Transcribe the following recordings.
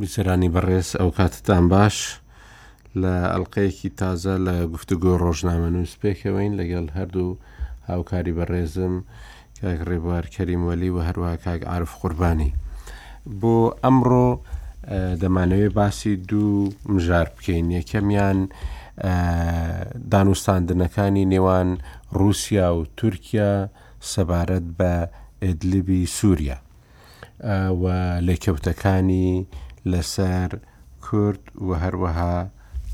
بیسەرانی بەڕێز ئەو کاتتان باش لە ئەلقەیەکی تازە لە گفتوگۆ ڕۆژنامە نووسپێکەوەین لەگەڵ هەردوو هاوکاری بەڕێزم کاک ڕێبوار کەریم وەلی و هەروەها کاک عارف قوربانی بۆ ئەمڕۆ دەمانەوێت باسی دوو مژار بکەین یەکەمیان دانوستاندنەکانی نێوان رووسیا و تورکیا سەبارەت بە ئێدلیبی سووریا و لێکەوتەکانی لەسەر کورد و هەروەها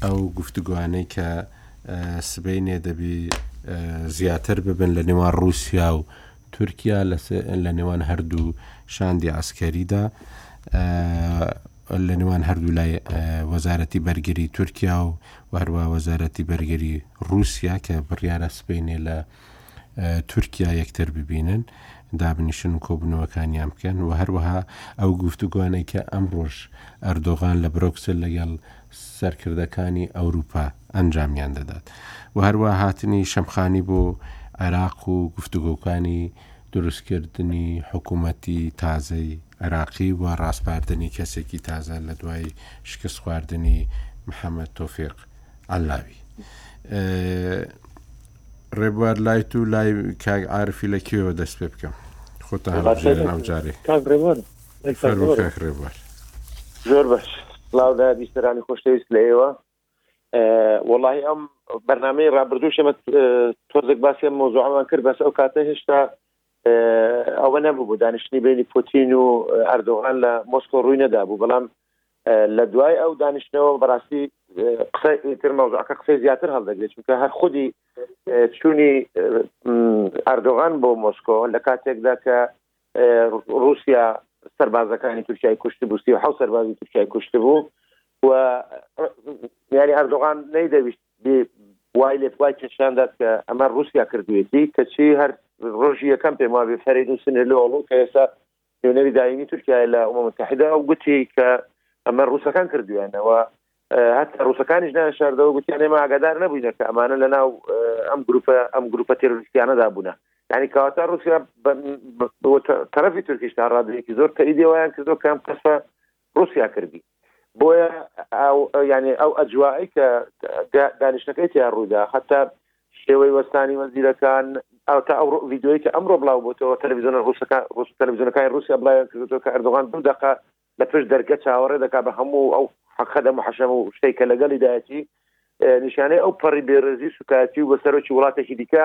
ئەو گفتوگۆانەی کە سبەینێ دەبی زیاتر ببن لە نێوان رووسیا و تورکیا لە نێوان هەردوو شاندی عسکەریدا لە نێوان هەردوو لای وەزارەتی بەرگری تورکیا و وهروە وەزارەتی بەرگری رووسیا کە بڕیارە سبینێ لە تورکیا یەکتر ببینن دابنیشن و کۆبنەوەکانیان بکەن و هەروەها ئەو گفتوگوانەی کە ئەم ڕۆژ ئەردۆغان لە برۆکسل لەگەڵ سەرکردەکانی ئەوروپا ئەنجامیان دەدات و هەروە هاتنی شەمخانی بۆ عێراق و گفتوگۆکانی دروستکردنی حکوومەتی تازەی عێراقی و ڕاسپاردنی کەسێکی تازە لە دوای شکست خواردنی محەممەد تۆفێق علاوی ڕێبوار لای تو لای کاک عاعرفی لە کوێوە دەست پێ بکەم خۆتان هەڵبژێرن ئەم جارێ ڕێبوار زۆر بەش سلااو لە بیسترانی خۆشەویست لە ئێوە وڵی ئەم بەرنمەی ڕابردوو شەمە تۆزێک باسی ئەم مۆزوعمان کرد بەس ئەو کاتە هێشتا ئەوە نەبوو بۆ دانیشتنی بینی پوتین و ئەردۆغان لە مۆسکۆ ڕووی نەدابوو بەڵام لە دوای ئەو دانیشتنەوە بەڕاستی قسە ئیتر مەوزعەکە قسەی زیاتر هەڵدەگرێت چونکە هەر خودی چوونی ئەردۆغان بۆ مۆسکۆ لە کاتێکدا کە رووسیا سربازەکانی تورکای کوشت بووسی و حو سەربازی تورکای کوشت بوو و یاری ئەردۆغان نەیدەویست وای لێت وای کێشاندات کە ئەمە رووسیا کردوێتی کەچی هەر ڕۆژی یەکەم پێم وابێ فەرید و سنێلۆڵو کە ئێستا نوێنەری دایمی تورکیا لە ئەمە متحدا و گوتی کە ئەمە ڕوسەکان کردویانەوە هەتا ڕوسەکانیش نان شاردەوە گوتیان ئێمە ئاگادار نەبووینە کە ئەمانە لە ناو ئەم گروپە ئەم گروپە تێرۆریستیانەدا بوونە ینی کاتا رووسیا تەرەفی تورکیش تا ڕادێکی زۆر تەیدەوەیان کردو کەم کەسە رووسیا کردی بۆیە یعنی ئەو ئەجوایی کە دانیشتەکەی تیا ڕوودا حتا شێوەی وەستانی وەزیرەکان ئەو تا ئەو ڤیددیوی کە ئەمڕۆ بڵاو بۆتەوە تەلویزیۆنە ڕوسەکان ڕوس تەلویزیۆنەکانی رووسیا بڵاویان کردو کە ئەردوغان دوو دقە لە پشت دەرگە چاوەڕێ دەکا بە هەموو ئەو حەقەدە محەشەم و شتێک کە لەگەڵیدایەتی نیشانەی ئەو پەڕی بێرەزی سوکایەتی و بە سەرۆکی وڵاتێکی دیکە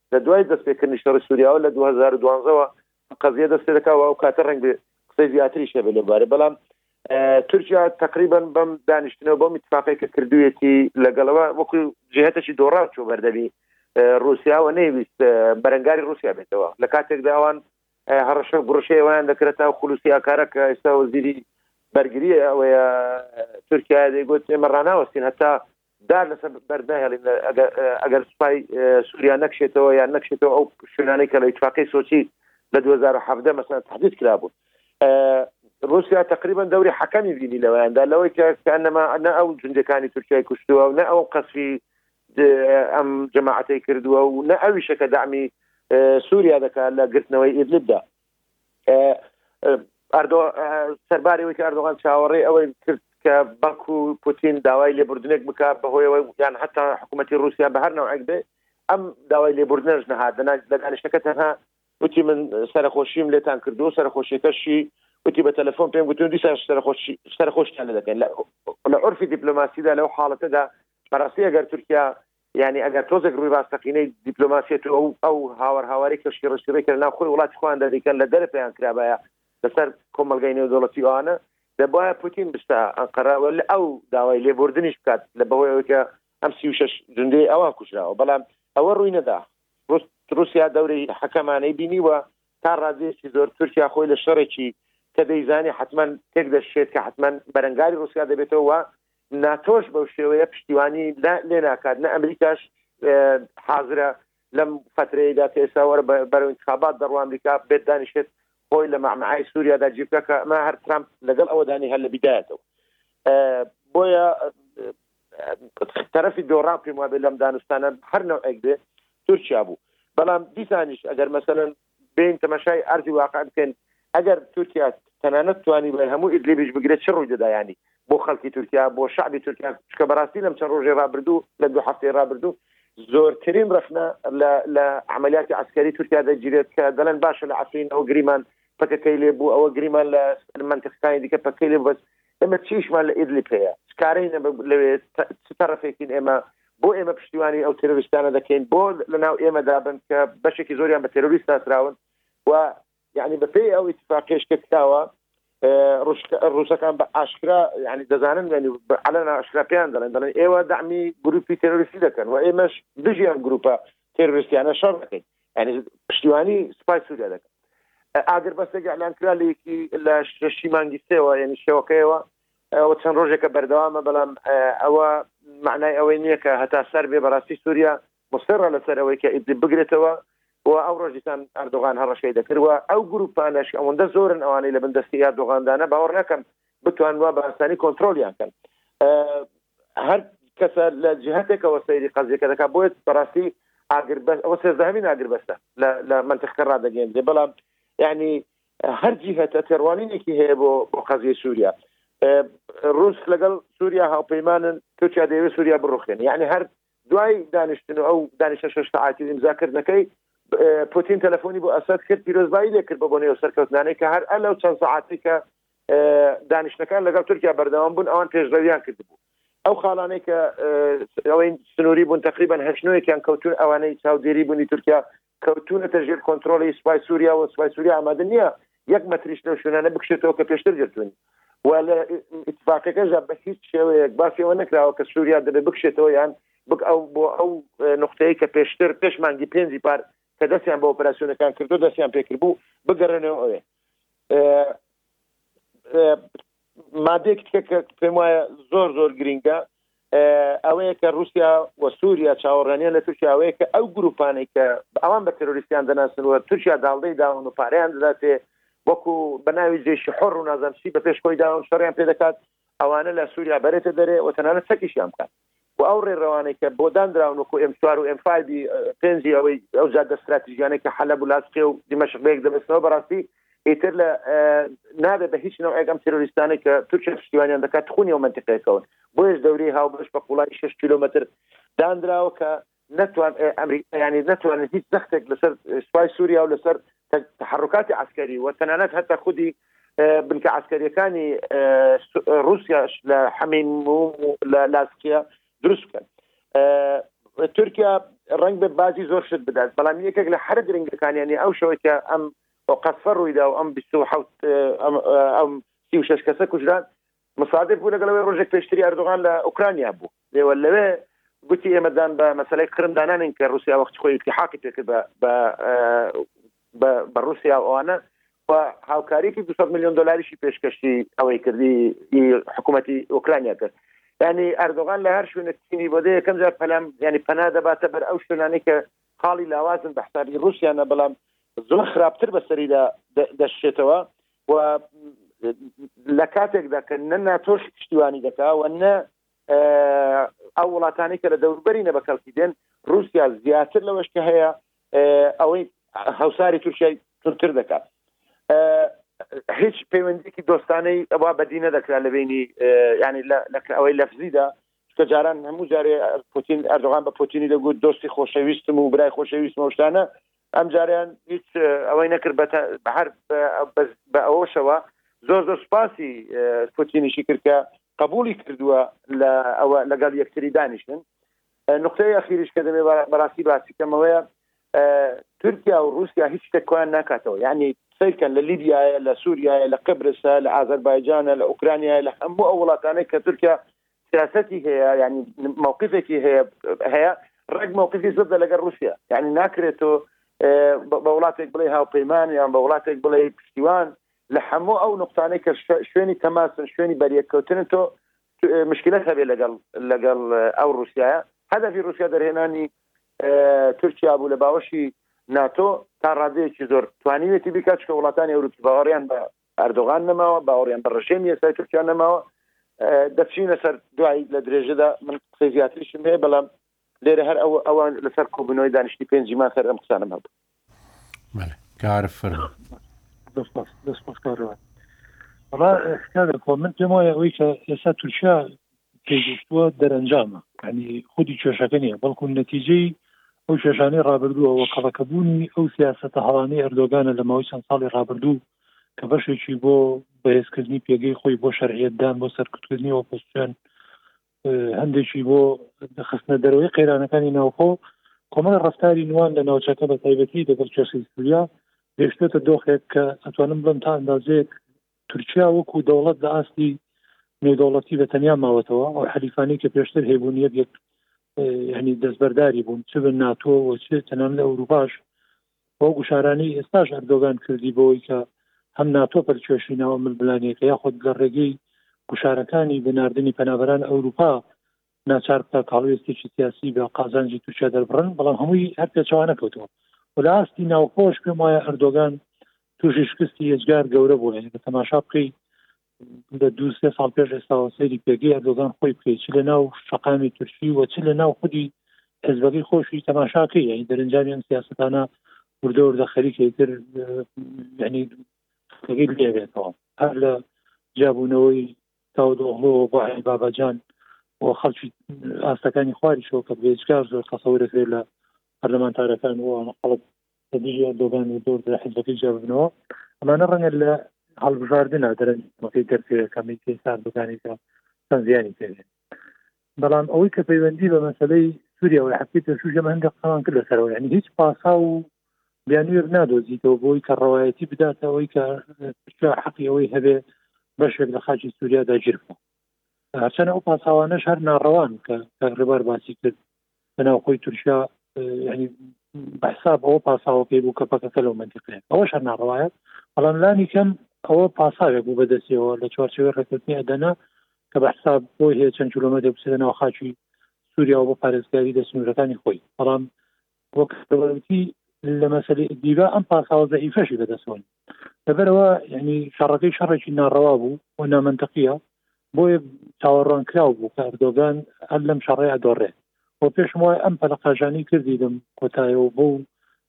لە دوای دەست پێکردنی شەڕی سوریاوە لە دوو هەزار و دوازدە وە قەزیە دەست پێ دەکا و ئەو کاتە ڕەنگ بێ قسەی زیاتریش هەبێ لەو بارە بەڵام تورکیا تقریبا بەم دانیشتنەوە بەم اتفاقی کە کردوێتی لەگەڵەوە وەکو جهتەی دۆڕا چۆ بەردەبی رووسیاوە نەیویست بەرەنگاری رووسیا بێتەوە لە کاتێک داوان هەڕشە و گڕشەیەوەیان دەکرێت تا خولوسی ئاکارە کە ئێستا وەزیری بەرگری ئەوەیە تورکیا دەیگوت ئێمە ڕناوەستین هەتا دا لەسەر بەر نایەڵین ئەگەر سوپای سووریا نەکشێتەوە یان نەکشێتەوە ئەو شوێنانەی کە لە ئیتفاقی سۆچی لە 2017 مەسەن تحدید کرابوون رووسیا تقریبا دەوری حەکەمی بینی لەوەیاندا لەوەی کە کەنەما نە ئەو جندەکانی تورکیای کوشتووە و نە ئەو قەسفی ئەم جەماعەتەی کردووە و نە ئەویشە کە دامی سووریا دەکات لە گرتنەوەی ئیدلبدا ئەردۆ سەربارەوەی کاردۆغان چاوەڕێ ئەوەی کرد کە بەک و پوتین داوای لێبوردنێک بکات بەهۆیەوە یان هەتا حکوومەتتی رووسیا بە هەر ناوعێک بێ ئەم داوای لێبوردنەش نەهات دەناک لە دانیشتەکە تەنها وتی من سەرخۆشیم لێتان کردو سەرخۆشیەکەشی وتی بە تەلەفۆن پێم گوتون دیسا سەرخۆشی سەرخۆشیان لە دەکەن لە عرفی دیپلۆماسیدا لەو حاڵەتەدا بەڕاستی ئەگەر تورکیا یانی ئەگەر تۆزێک ڕووی ڕاستەقینەی دیپلۆماسیەت و ئەو هاوار هاوارەی کەشکی ڕشتیڕێ کە لە ناو خۆی وڵاتی خۆیاندا دەیکەن لە دەرە پێیان کرابایە لەسەر کۆمەلگای نێودەوڵەتی ئەوانە دەبایە پوتین بستە ئەنقەراوە لە ئەو داوای لێبوردنیش بکات لە بەهۆیەوەی کە ئەم سی و شش جندی ئەوان کوژراوە بەڵام ئەوە ڕووی نەدا رووسیا دەورەی حەکەمانەی بینی و تا ڕادێکی زۆر تورکیا خۆی لە شەڕێکی کە دەیزانی حتمما تێک دەشێت کە حتمما بەرەنگاری رووسیا دەبێتەوە ناتۆش بەو شێوەیە پشتیوانی لێ ناکات نە ئەمریکاش حاضرە لەم فترەیەدا کە ئێستا وەرە بەرەو انتخابات دەڕوان ئەمریکا بێت دانیشێت خۆی لە مەعمەعای سووریادا جیبکە کە ئەمە هەر ترامپ لەگەڵ ئەوەدانی هەر لە بیدایەتەوە بۆیە تەرەفی دۆڕا پێم وابێ لەم دانوستانە هەر نەوەک بێ تورکیا بوو بەڵام دیسانیش ئەگەر مەسەن بێین تەمەشای ئەرزی واقع بکەین ئەگەر تورکیا تەنانەت توانی بە هەموو ئیدلیبیش بگرێت چ ڕووی دەدایانی بۆ خەڵکی تورکیا بۆ شعبی تورکیا چکە بەڕاستی لەم چەند ڕۆژێ ڕابردوو لە دو هەفتەی ڕابردوو زۆرترین ڕخنە لە عملیاتی عسکەری تورکیا دەگیرێت کە دەڵێن باشە لە عفرین ئەو گریمان پەکەکەی لێ بوو ئەوە گریمان لە منتخەکانی دیکە پەکەی لێ بەس ئێمە چیشمان لە ئیدلیب هەیە؟ چ کارێینە لەوێ؟ چ تەرەفێکین ئێمە؟ بۆ ئێمە پشتیوانی ئەو تێرۆریستانە دەکەین؟ بۆ لەناو ئێمە دابن کە بەشێکی زۆریان بە تێرۆریست ناسراون و یعنی بەپێی ئەو اتفاقیش کە کراوە ڕوسەکان بە ئاشکرا ینی دەزانن ینی علە ناشکرا پێیان دەڵێن دەڵێن ئێوە دامی گروپی تێرۆریستی دەکەن و ئێمەش دژیان گروپە تێرۆریستیانە شەڕ دەکەین یعنی پشتیوانی سوپای سووریا دەکەن ئاگر بەسێک ئەلانکرا لەیەکی لە شەشی مانگی سێوە یعنی شێوەکەیەوە ئەوە چەند ڕۆژێکە بەردەوامە بەڵام ئەوە معنای ئەوەی نییە کە هەتا سەر بێ بەڕاستی سووریا مستێڕە لەسەر ئەوەی کە ئیدی بگرێتەوە و ئەو ڕۆژیتان ئەردۆغان هەڕەشەی دەکردوە ئەو گروپانەش ئەوەندە زۆرن ئەوانەی لە بندەستی ئەردۆغاندانە باوەڕ نەکەم بتوان وا بەسانی کۆنتترۆلیان کەن هەر کەسە لە جهتێکەوە سەیری قەزیەکە دەکات بۆێت بەڕاستی ئاگر بەس ئەوە سێزدەهمین ئاگر بەسە لە منتخکە ڕدەگەێنێ بەڵام ینی هەر جیهتە تێڕوانینێکی هەیە بۆ بۆ قەزیە سووریا ڕوس لەگەڵ سووریا هاوپەیمانن تورکیا دەیەوێت سووریا بڕوخێن یعنی هەر دوای دانیشتن و ئەو دانیشە شش ساعتی ئیمزاکردنەکەی پوتین تەلەفۆنی بۆ ئەسد کرد پیرۆزبایی لێکرد بە بۆ نێو سەرکەوتنانەی کە هەر ئە لەو چەند ساعتی کە دانیشتەکان لەگەڵ تورکیا بەردەوام بوون ئەوان پێشڕەویان کردبوو ئەو خاڵانەی کە ئەوین سنووری بوون تقریبان هەشتنەوەیان کەوتون ئەوانەی چاودێری بوونی تورکیا کەوتونەتە ژێر کۆنتترۆلی سوپای سووریا و سوپای سووریا ئامادە نییە یەک مەتریش لەو شوێنانە بکشێتەوە کە پێشتر گرتوون و لە اتفاقەکەشدا بە هیچ شێوەیەک باسیەوە نکراوە کە سووریا دەبێ بکشێتەوە یان بک ئەو بۆ ئەو نقطەیە کە پێشتر پێشمانگی پێنجی پار کە دەستیان بە ئۆپەراسیۆنەکان کردو دەستیان پێکرد بوو بگەڕێنەوە ئەوێ مادێک تکە کە پێم وایە زۆر زۆر گرنگە ئەوەیە کە رووسیا و سووریا چاوەڕێنیان لە تورکیاوەیە کە ئەو گروپانەی کە ئەوان بە تروریستیان دەناسنوە تورکیا داڵدەی داون و پاریان دەداتێ وەکو بە ناوی جێشی حڕ و نازانشی بە پێش خۆی داون شەڕیان پێ دەکات ئەوانە لە سوریا بەرێتە دەرێ و تەنانەت چەکیشیان بکات و ئەو ڕێڕەوانەی کە بۆ دانراون وەکو ئێم چوار و ئێم فایبی پێنجی ئەوەی ئەو جادە ستراتیژیانەی کە حەلەب و لاسقێ و دیمەشق بەیەک دەبستنەوە بەڕاستی ئیتر لە نابێ بە هیچ نەوەیەک ئەم تیرۆریستانە کە تورکیا پشتیوانیان دەکات خونی و منتیقەکەون بۆیش دەوری هاوبەش بە قوڵای 6 کیلومتر دانراوە کە نەتوان ئەمریکا یانی نەتوانێت هیچ زەختێک لەسەر سوپای سووریا و لەسەر تحرکاتی عسکەری و تەنانەت هەتا خودی بنکە عسکەریەکانی رووسیاش لە حەمیم و لە لاسکە دروست بکەن تورکیا ڕنگ بە بازی زۆر شت بدات بەڵام یەکێک لە حرە گرنگەکانیانی ئەو شەوەیە ئەم قەسفە ڕوویدا و ئەم 26 کەسە کوژران مصادق بوو لەگەڵ ئەوەی ڕۆژێک پێشتری ئەردۆغان لە ئۆکرانیا بوو لێوە لەوێ گوتی ئێمە دان بە مەسەلەی قرم دانانین کە رووسیا وەخت خۆی التحاقی پێکرد بە بە رووسیا و ئەوانە و هاوکاریکی 200 میلیۆن دلاریشی پێشکەشی ئەوەی کردی حکوومەتتی ئۆکرانیا کرد ینی ئەردۆغان لە هەر شوێنە چینی بۆ دە یەکەم جار پەلام ینی پەنا دەباتە بەر ئەو شوێنانی کە خاڵی لاوازن بە حسابی رووسیانە بەڵام زۆر خراپتر بەسەریدا دەشێتەوە و لە کاتێکدا کە نە ناتۆش پشتیوانی دەکەوە نە ئەو وڵاتانی کە لە دەوربەری نە بەکەڵکی دێن رووسیا زیاتر لەوەش کە هەیە ئەوەی هەوساری تورکیای تورتر دەکات هیچ پەیوەندێکی دۆستانەی ئەوە بەدینە دەکرا لە بینی ینی لە ئەوەی لەفزیدا کە جاران هەموو جارێ پوتین ئەردۆغان بە پوتینی دەگوت دۆستی خۆشەویستم و برای خۆشەویستم شتانە ئەم جاریان هیچ ئەوەی نەکرد بە هەر بە ئەوەشەوە زۆر زۆر سپاسی پوتینیشی کردکە قبولی کردووە لە ئەوە لەگەڵ یەکتری دانیشتن نقطەی ئەخیریش کە دەبێ بەڕاستی باسیکەمەوەیە تورکیا و رووسیا هیچ شتێکیان ناکاتەوە یعنی سیرکەن لە لیبیایە لە سووریایە لە قبرسە لە ئازەربایجانە لە ئۆکرانیایە لە هەموو ئەو وڵاتانێک کە تورکیا سیاستی هەیە ینی مووقفێکی هەیە هەیە ڕێک مووقفی زۆر لە لەگەر رووسیا ینی ناکرێت تۆ بە وڵاتێک بڵێ هاوپەیمان یان بە وڵاتێک بڵێ پشتیوان لە هەموو ئەو نقطانەی کە شوێنی تەماسن شوێنی بەریەککەوتن تۆ مشکلت هەبێ لەگەڵ لەگەڵ ئەو رووسایە هەدەفی رووسیا دەرهێنانی تورکیا بوو لە باوەشی ناتۆ تا ڕادەیەکی زۆر توانیوێتی بیکات کە وڵاتانی ئەوروپی باوەڕیان بە ئەردۆغان نەماوە باوەڕیان بە ڕژێمی ئێستای تورکیا نەماوە دەچینە سەر دوایی لە درێژەدا من قسەی زیاتریشم هەیە بەڵام لێرە هەر ئەو ئەوە لەسەر کۆبنەوەی دانیشتی پێنجی مان سەر ئەم قسانم هەبوو کار فەر بەڵا کارە خۆ من پێم وایە ئەوەی کە ئێستا تورکیا پێگەیشتووە دەرەنجامە یعنی خودی کێشەکە نیە بەڵکو نەتیجەی ئەو کێشانەی ڕابردووە وە کەڵەکەبوونی ئەو سیاستە هەڵانەی ئەردۆگانە لە ماوەی چەند ساڵی ڕابردوو کە بەشێکی بۆ بەهێزکردنی پێگەی خۆی بۆ شەرعەتدان بۆ سەرکوتکردنی ئۆپۆسیۆن هەندێکی بۆ خستنە دەرەوەی قەیرانەکانی ناوخۆ کۆمەڵە ڕفتاری نوان لە ناوچەکە بە تایبەتی دەگەڵ کێشەی سوریا گەشتێتە دۆخێک کە ئەتوانم بڵم تا ئەندازێک تورکیا وەکو دەوڵەت لە ئاستی نێودەوڵەتی بە تەنیا ماوەتەوە ئەو حەلیفانی کە پێشتر هەیبوون یەک یەک ینی دەستبەرداری بوون چ بن ناتۆ و چ تەنان لە ئەوروپاش بۆ گوشارانی ئێستاش ئەردۆگان کردی بۆی کە هەم ناتۆ پەرچێشی ناوە ملبلانیەکە یاخود لە ڕێگەی گوشارەکانی بناردنی پەنابەران ئەوروپا ناچار بکە کاڵوێستێکی سیاسی بە قازانجی تورکیا دەربڕن بەڵام هەمووی هەر پێچوانە کەوتەوە و لە ئاستی ناوخۆش پێم وایە ئەردۆگان تووشی شکستی ئێجگار گەورە بووە یعنی بە تەماشا بکەی لە دو سێ ساڵ پێش ئێستاوە سەیری پێگەی ئەردۆگان خۆی بکەی چ لە ناو شەقامی تورکی وە چ لە ناو خودی حزبەکەی خۆشی تەماشاکەی یعنی دەرنجامی ئەم سیاستانە وردە وردە خەریکەی تر یعنی خەکەی لێبێتەوە هەر لە جابوونەوەی تاودۆغڵۆ بۆ باباجان و خەڵکی ئاستەکانی خواری شەوە کە بێجگار زۆر تەسەوە دەکرێت لە پەرلەمانتارەکان و خەڵک لە دژی ئەردۆگان و دۆرد حزبەکەی جیا ببنەوە ئەمانە ڕەنگە لە هەڵبژاردنە دەرەنجامەکەی دەرپێەکەمی کەی ساردەکانێکە چەند زیانی پێێت بەڵام ئەوەی کە پەیوەندی بە مەسلەی سووریاوەی هەفتی پێشوژە هەندە قسەمان کرد لەسەرەوە ینی هیچ پاسا و بیانوێک نادۆزیتەوە بۆی کە ڕەوایەتی بداتەوەی کە حەقی ئەوەی هەبێ بەشێک لە خاچی سووریا داگیرکە هەرچەنە ئەو پاساوانەش هەر ناڕەوان کە ڕێبار باسی کرد لەناوخۆی تورکیا ینی بەحساب ئەوە پاساوە پێ بوو کە پەکەکە لەو منتیقێ ئەوە شەر ناڕواە بەڵام لانی کەم ئەوە پاساوێک بوو بەدەستیەوە لە چوارچەوەی ڕێکوتنی ئەدەنا کە بە حساب بۆ هەیە چەند کیلومەتر بچێت لە ناو خاچی سووریا و بۆ پارێزگاری دە سنوورەکانی خۆی بەڵام وەکتی لە مەسەری دیبا ئەم پاساوە زەعیفەشی بەدەستەوەنی لەبەرەوە ینی شەڕەکەی شەڕێکی ناڕەوا بوو و نامنتەقیە بۆیە چاوەڕوان کراو بوو کە ئەردۆگان هەر لەم شەڕێ ئەدۆڕێ بۆ پێشم وای ئەم پەلقاژانی کردیدم کۆتایەوە بۆ و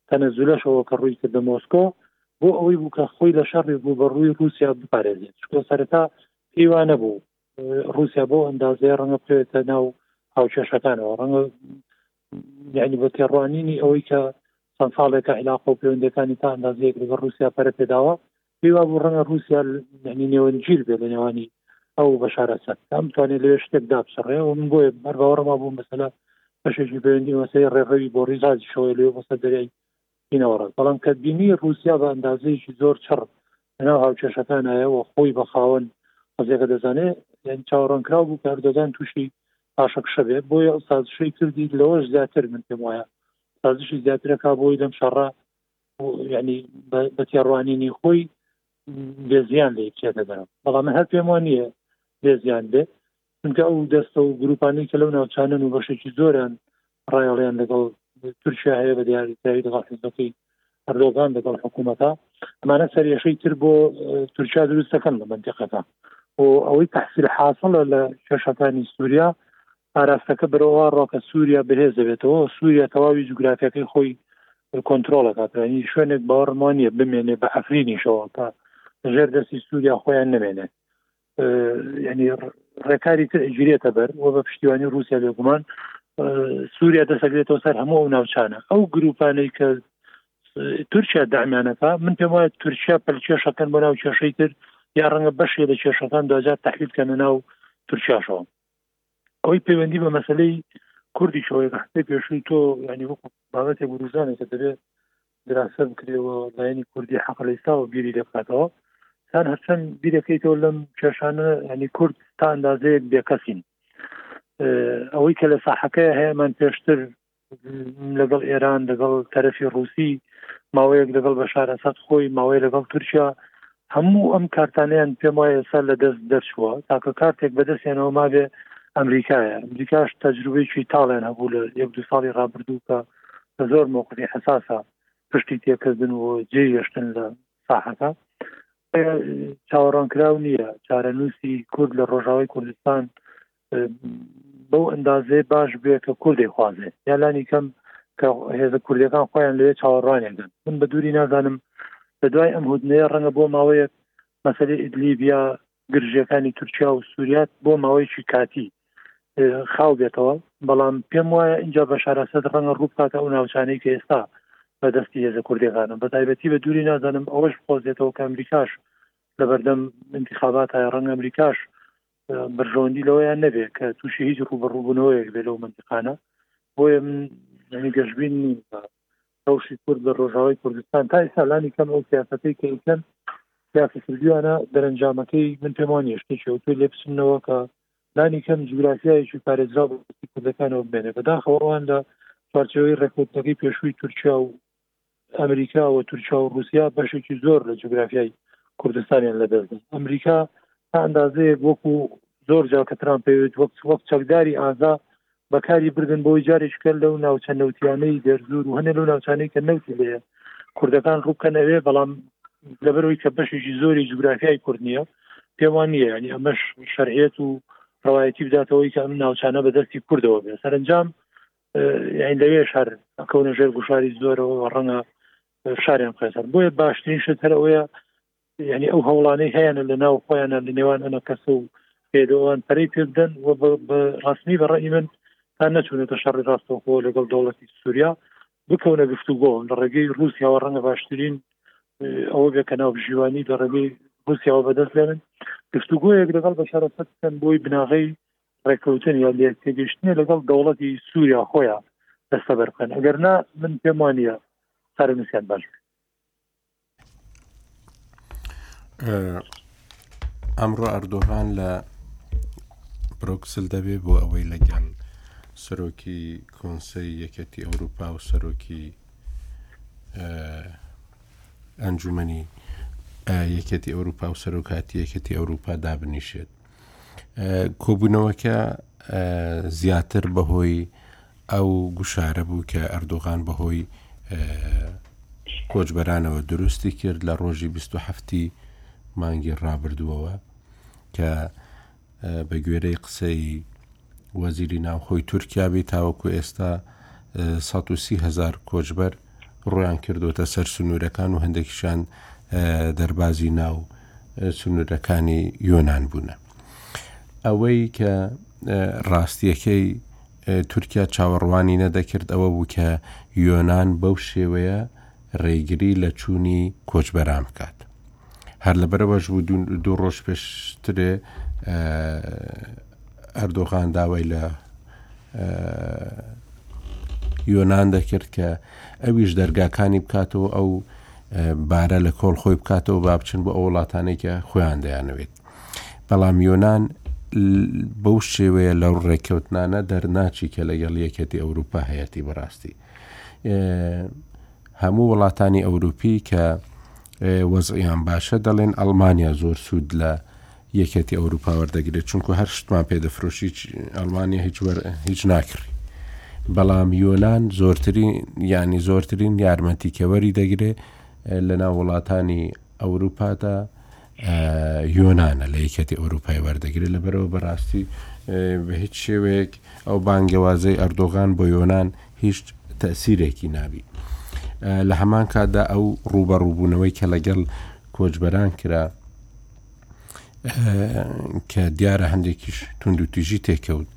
تەنەزولەشەوە کە ڕووی کردە مۆسکۆ بۆ ئەوەی بوو کە خۆی لە شەڕی بوو بە ڕووی رووسیا بپارێزێت چکۆ سەرەتا پێیوانە بوو رووسیا بۆ ئەندازەیە ڕەنگە بکەوێتە ناو هاوچێشەکانەوە ڕەنگە یعنی بە تێڕوانینی ئەوەی کە چەند ساڵێکە علاقە و پەیوەندەکانی تا ئەندازەیەک لەگە رووسیا پەرە پێداوە پێوا بوو ڕەنە رووسیا یعنی نێوەنجیر بێ لە نێوانی ئەو بەشارەسەر ئەم توانێت لێ شتێک دابسڕێ و من بۆیە بەر باوەڕما بوو مەسەلا بەشێکی پەیوەندی مەسەی ڕێڕەوی بۆ ڕیزازیشەوەی لێ بۆسە دەریای بینەوەڕاست بەڵام کە بینی رووسیا بە ئەندازەیەکی زۆر چڕ لەناو هاوکێشەکانایەوە خۆی بە خاوەن قزیەکە دەزانێت یان چاوەڕانکراو بوو کە ئەردۆگان تووشی پاشەکشە بێت بۆیە ئەو سازشەی کردی لەوەش زیاتر من پێم وایە سازشی زیاترەکە بۆی لەم شەڕە ینی بە تێڕوانینی خۆی بێزیان لە یەکێ دەدەن بەڵام هەر پێم وان نییە بێزیان بێت چونکە ئەو دەستە و گروپانەی کە لەو ناوچانن و بەشێکی زۆران ڕایەڵیان لەگەڵ تورکیا هەیە بە دیاریکراوی لەگەڵ حزبەکەی ئەردۆگان لەگەڵ حکوومەتە ئەمانە سەرێشەی تر بۆ تورکیا دروستەکەن لە منتیقەکە و ئەوەی تحسیل حاصلە لە کێشەکانی سووریا ئاراستەکە برەوە ڕۆکە سووریا بەهێز دەبێتەوە سووریا تەواوی جوگرافیەکەی خۆی کۆنتترۆلەکاتانی شوێنێک باوەڕمانە بمێنێ بە ئەفرینیشەوە تا ژێر دەستی سووریا خۆیان نمێنێت ینی ڕێکاری تر ئەگیرێتە بەر و بە پشتیوانی رووسیا بێگومان سووریا دەسەگرێتەوە سەر هەموو ئەو ناوچانە ئەو گروپانەی کە تورکیا دامانەکە من پێم وایە تورکیا پەلکێشەکەن بۆ ناو کێشەی تر یا ڕەنگە بەشێ لە کێشەکان دوجار تحلیل کە ناو تورکیاشەوە ئەوی پەیوەندی بە مەسلەی کوردی شەوەی بەحسی پێشووی تۆ ینی وەکو بابەتێک گروزانێکە دەبێت دراسە بکرێ و لایەنی کوردی حەق لە ئیستاوە بیری لێ بکاتەوە سان هەرچەند بیرەکەیتەوە لەم کێشانە ینی کورد تا ئەندازەیەک بێکەسین ئەوەی کە لە ساحەکەی هەیەمان پێشتر لەگەڵ ئێران لەگەڵ تەرەفی ڕوسی ماوەیەک لەگەڵ بەشارە سەد خۆی ماوەی لەگەڵ تورکیا هەموو ئەم کارتانیان پێم وایە سەر لە دەست دەرچووە تاکە کارتێک بەدەستێنەوە مابێ ئەمریکایە ئەمریکاش تەجروبێکی تاڵێن هەبوو لە یەک دو ساڵی ڕابردوو کە کە زۆر مەوقفی حساسە پشتی تێکردن و جێ یشتن لە ساحەکە چاوەڕانکراو نییە چارەنووسی کورد لە ڕۆژاوی کوردستان بەو ئەندازێ باش بێ کە کوردی خوازێ یا لانی کەم کە هێزە کوردەکان خۆیان لێ چاوەڕانێکن من بە دووری نازانم لە دوای ئەم هودنەیە ڕەنگە بۆ ماوەیەک مەسەری ئیدلیبیا گرژیەکانی تورکیا و سووریات بۆ ماوەیەکی کاتی خاو بێتەوە بەڵام پێم وایە اینجا بە شارەسەد ڕەنگە ڕووبکاتە ئەو ناوچانەی کە ئێستا بە دەستی هێزە کوردەکانە بە تایبەتی بە دووری نازانم ئەوەش خۆزێتەوە کە ئەمریکاش لە بەردەم انتخابات هاە ڕەنگ ئەمریکاش برژۆندی لەوەیان نەبێت کە تووشی هیچ ڕوبەڕوبوونەوەیەک بێ لەو منتقانە بۆیە من گەشببین ڕەوشی کورد لە ڕۆژاوای کوردستان تا ئێستا لانی کەم ئەو سیاستەی کە ئیکەن سیاسی کردویانە دەرەنجامەکەی من پێم وانە شتێکی ئەوتۆ لێ بچنەوە کە لانی کەم جوگرافیایەکی پارێزرا بۆ کوردەکانەوە بێنێ بەداخەوە ئەوان لە چوارچەوەی ڕێکوتنەکەی پێشووی تورکیا و ئەمریکا و تورکیا و رووسیا بەشێکی زۆر لە جوگرافیای کوردستانیان لەدەست ئەمریکا تا ئەندازەیەک وەکو زۆر جا کە تران پێوێت وەک وەک چەکداری ئازا بەکاری بردن بۆی جارێککە لەو ناوچە نەوتیانەی دەرزور و هەنێ لەو ناوچانەی کە نەوتی لێ کوردەکان ڕووکەن ئەوێ بەڵام لەبەرەوەی کە بەشێکی زۆری جوگرافیای کورد نییە پێوان نییە ینی ئەمەش شەرعێت و ڕواەتی بداتەوەی کە ئەم ناوچانە بە دەستی کوردەوە بێ سەرنجام یان لەوێ شار کەونە ژێر گوشاری زۆرەوە ڕەنگە شاریان بخێتەر بۆیە باشترین شتەرەوەیە یانی ئەو هەوڵانەی هەیەە لە ناو خۆیانە لە نێوان ئەمە کەس و پێدەوان پەرەی پێ بدەن و ڕاستنی بە ڕێی من تا نەچونێتە شەڕی ڕاستەوخۆ لەگەڵ دەوڵەتی سووریا بکەونە گفتوگۆ لە ڕێگەی رووسیاوە ڕەنگە باشترین ئەوە بێ کە ناو ژیوانی لە ڕێگەی رووسیاوە بەدەست لێن گفتوگۆیەک لەگەڵ بە شەرەفەت بکەن بۆی بناغەی ڕێککەوتن یا لێک تێگەشتنی لەگەڵ دەوڵەتی سووریا خۆیان دەستەبەر بکەن ئەگەر نا من پێم وانە سەرنووسیان باش ئەمڕۆ ئەردۆغان لە برۆکسل دەبێ بۆ ئەوەی لەگەڵ سەرۆکی کۆنسەی یەکەتی ئەوروپا و سەرۆکی ئەنجومی یەکەتی ئەوروپا و سەرۆکاتی یەکەتی ئەوروپا دابنیشێت کۆبوونەوەکە زیاتر بەهۆی ئەو گوشارە بوو کە ئەردۆغان بەهۆی کۆچبەرانەوە دروستی کرد لە ڕۆژی 27 مانگی ڕابردووەوە کە بە گوێرەی قسەی وەزیری ناوخۆی تورکیا بی تاوەکو ئێستا سەد و سی هەزار کۆچبەر ڕویان کردوتە سەر سنوورەکان و هەندێکیشان دەربازی ناو سنوورەکانی یۆناان بوونە ئەوەی کە ڕاستیەکەی تورکیا چاوەڕوانی نەدەکرد ئەوە بوو کە یۆناان بەو شێوەیە ڕێگری لە چوونی کۆچبەران بکات هەر لەبەرەوەش بوو دوو ڕۆژ پێشترێ ئەردۆغان داوای لە یۆناان دەکرد کە ئەویش دەرگاکانی بکاتەوە ئەو بارە لە کۆڵ خۆی بکاتەوە با بچن بۆ ئەو وڵاتانێکە خۆیان دەیانەوێت بەڵام یۆناان بەو شێوەیە لەو ڕێککەوتنانە دەرناچی کە لەگەڵ یەکەتی ئەوروپا هەیەی بەڕاستی هەموو وڵاتانی ئەوروپی کە وەزعیان باشە دەڵێن ئەڵمانیا زۆر سوود لە یەکێتی ئەوروپا وەردەگرێت چونکو هەر شتمان پێ دەفرۆشی ئەڵمانیا هیچ هیچ ناکڕی بەڵام یۆناان زۆرترین ینی زۆرترین یارمەتیکەوەری دەگرێت لەنا وڵاتانی ئەوروپادا یۆنانە لە یەکێتی ئەوروپای وەردەگرێت لەبەرەوە بەڕاستی بە هیچ شێوەیەک ئەو بانگەوازەی ئەردۆغان بۆ یۆناان هیچ تەسیرێکی نابی لە هەمان کاتدا ئەو ڕوبە ڕووبوونەوەی کە لەگەڵ کۆچبەران کرا کە دیارە هەندێکیش تونند و تیژی تێکەوت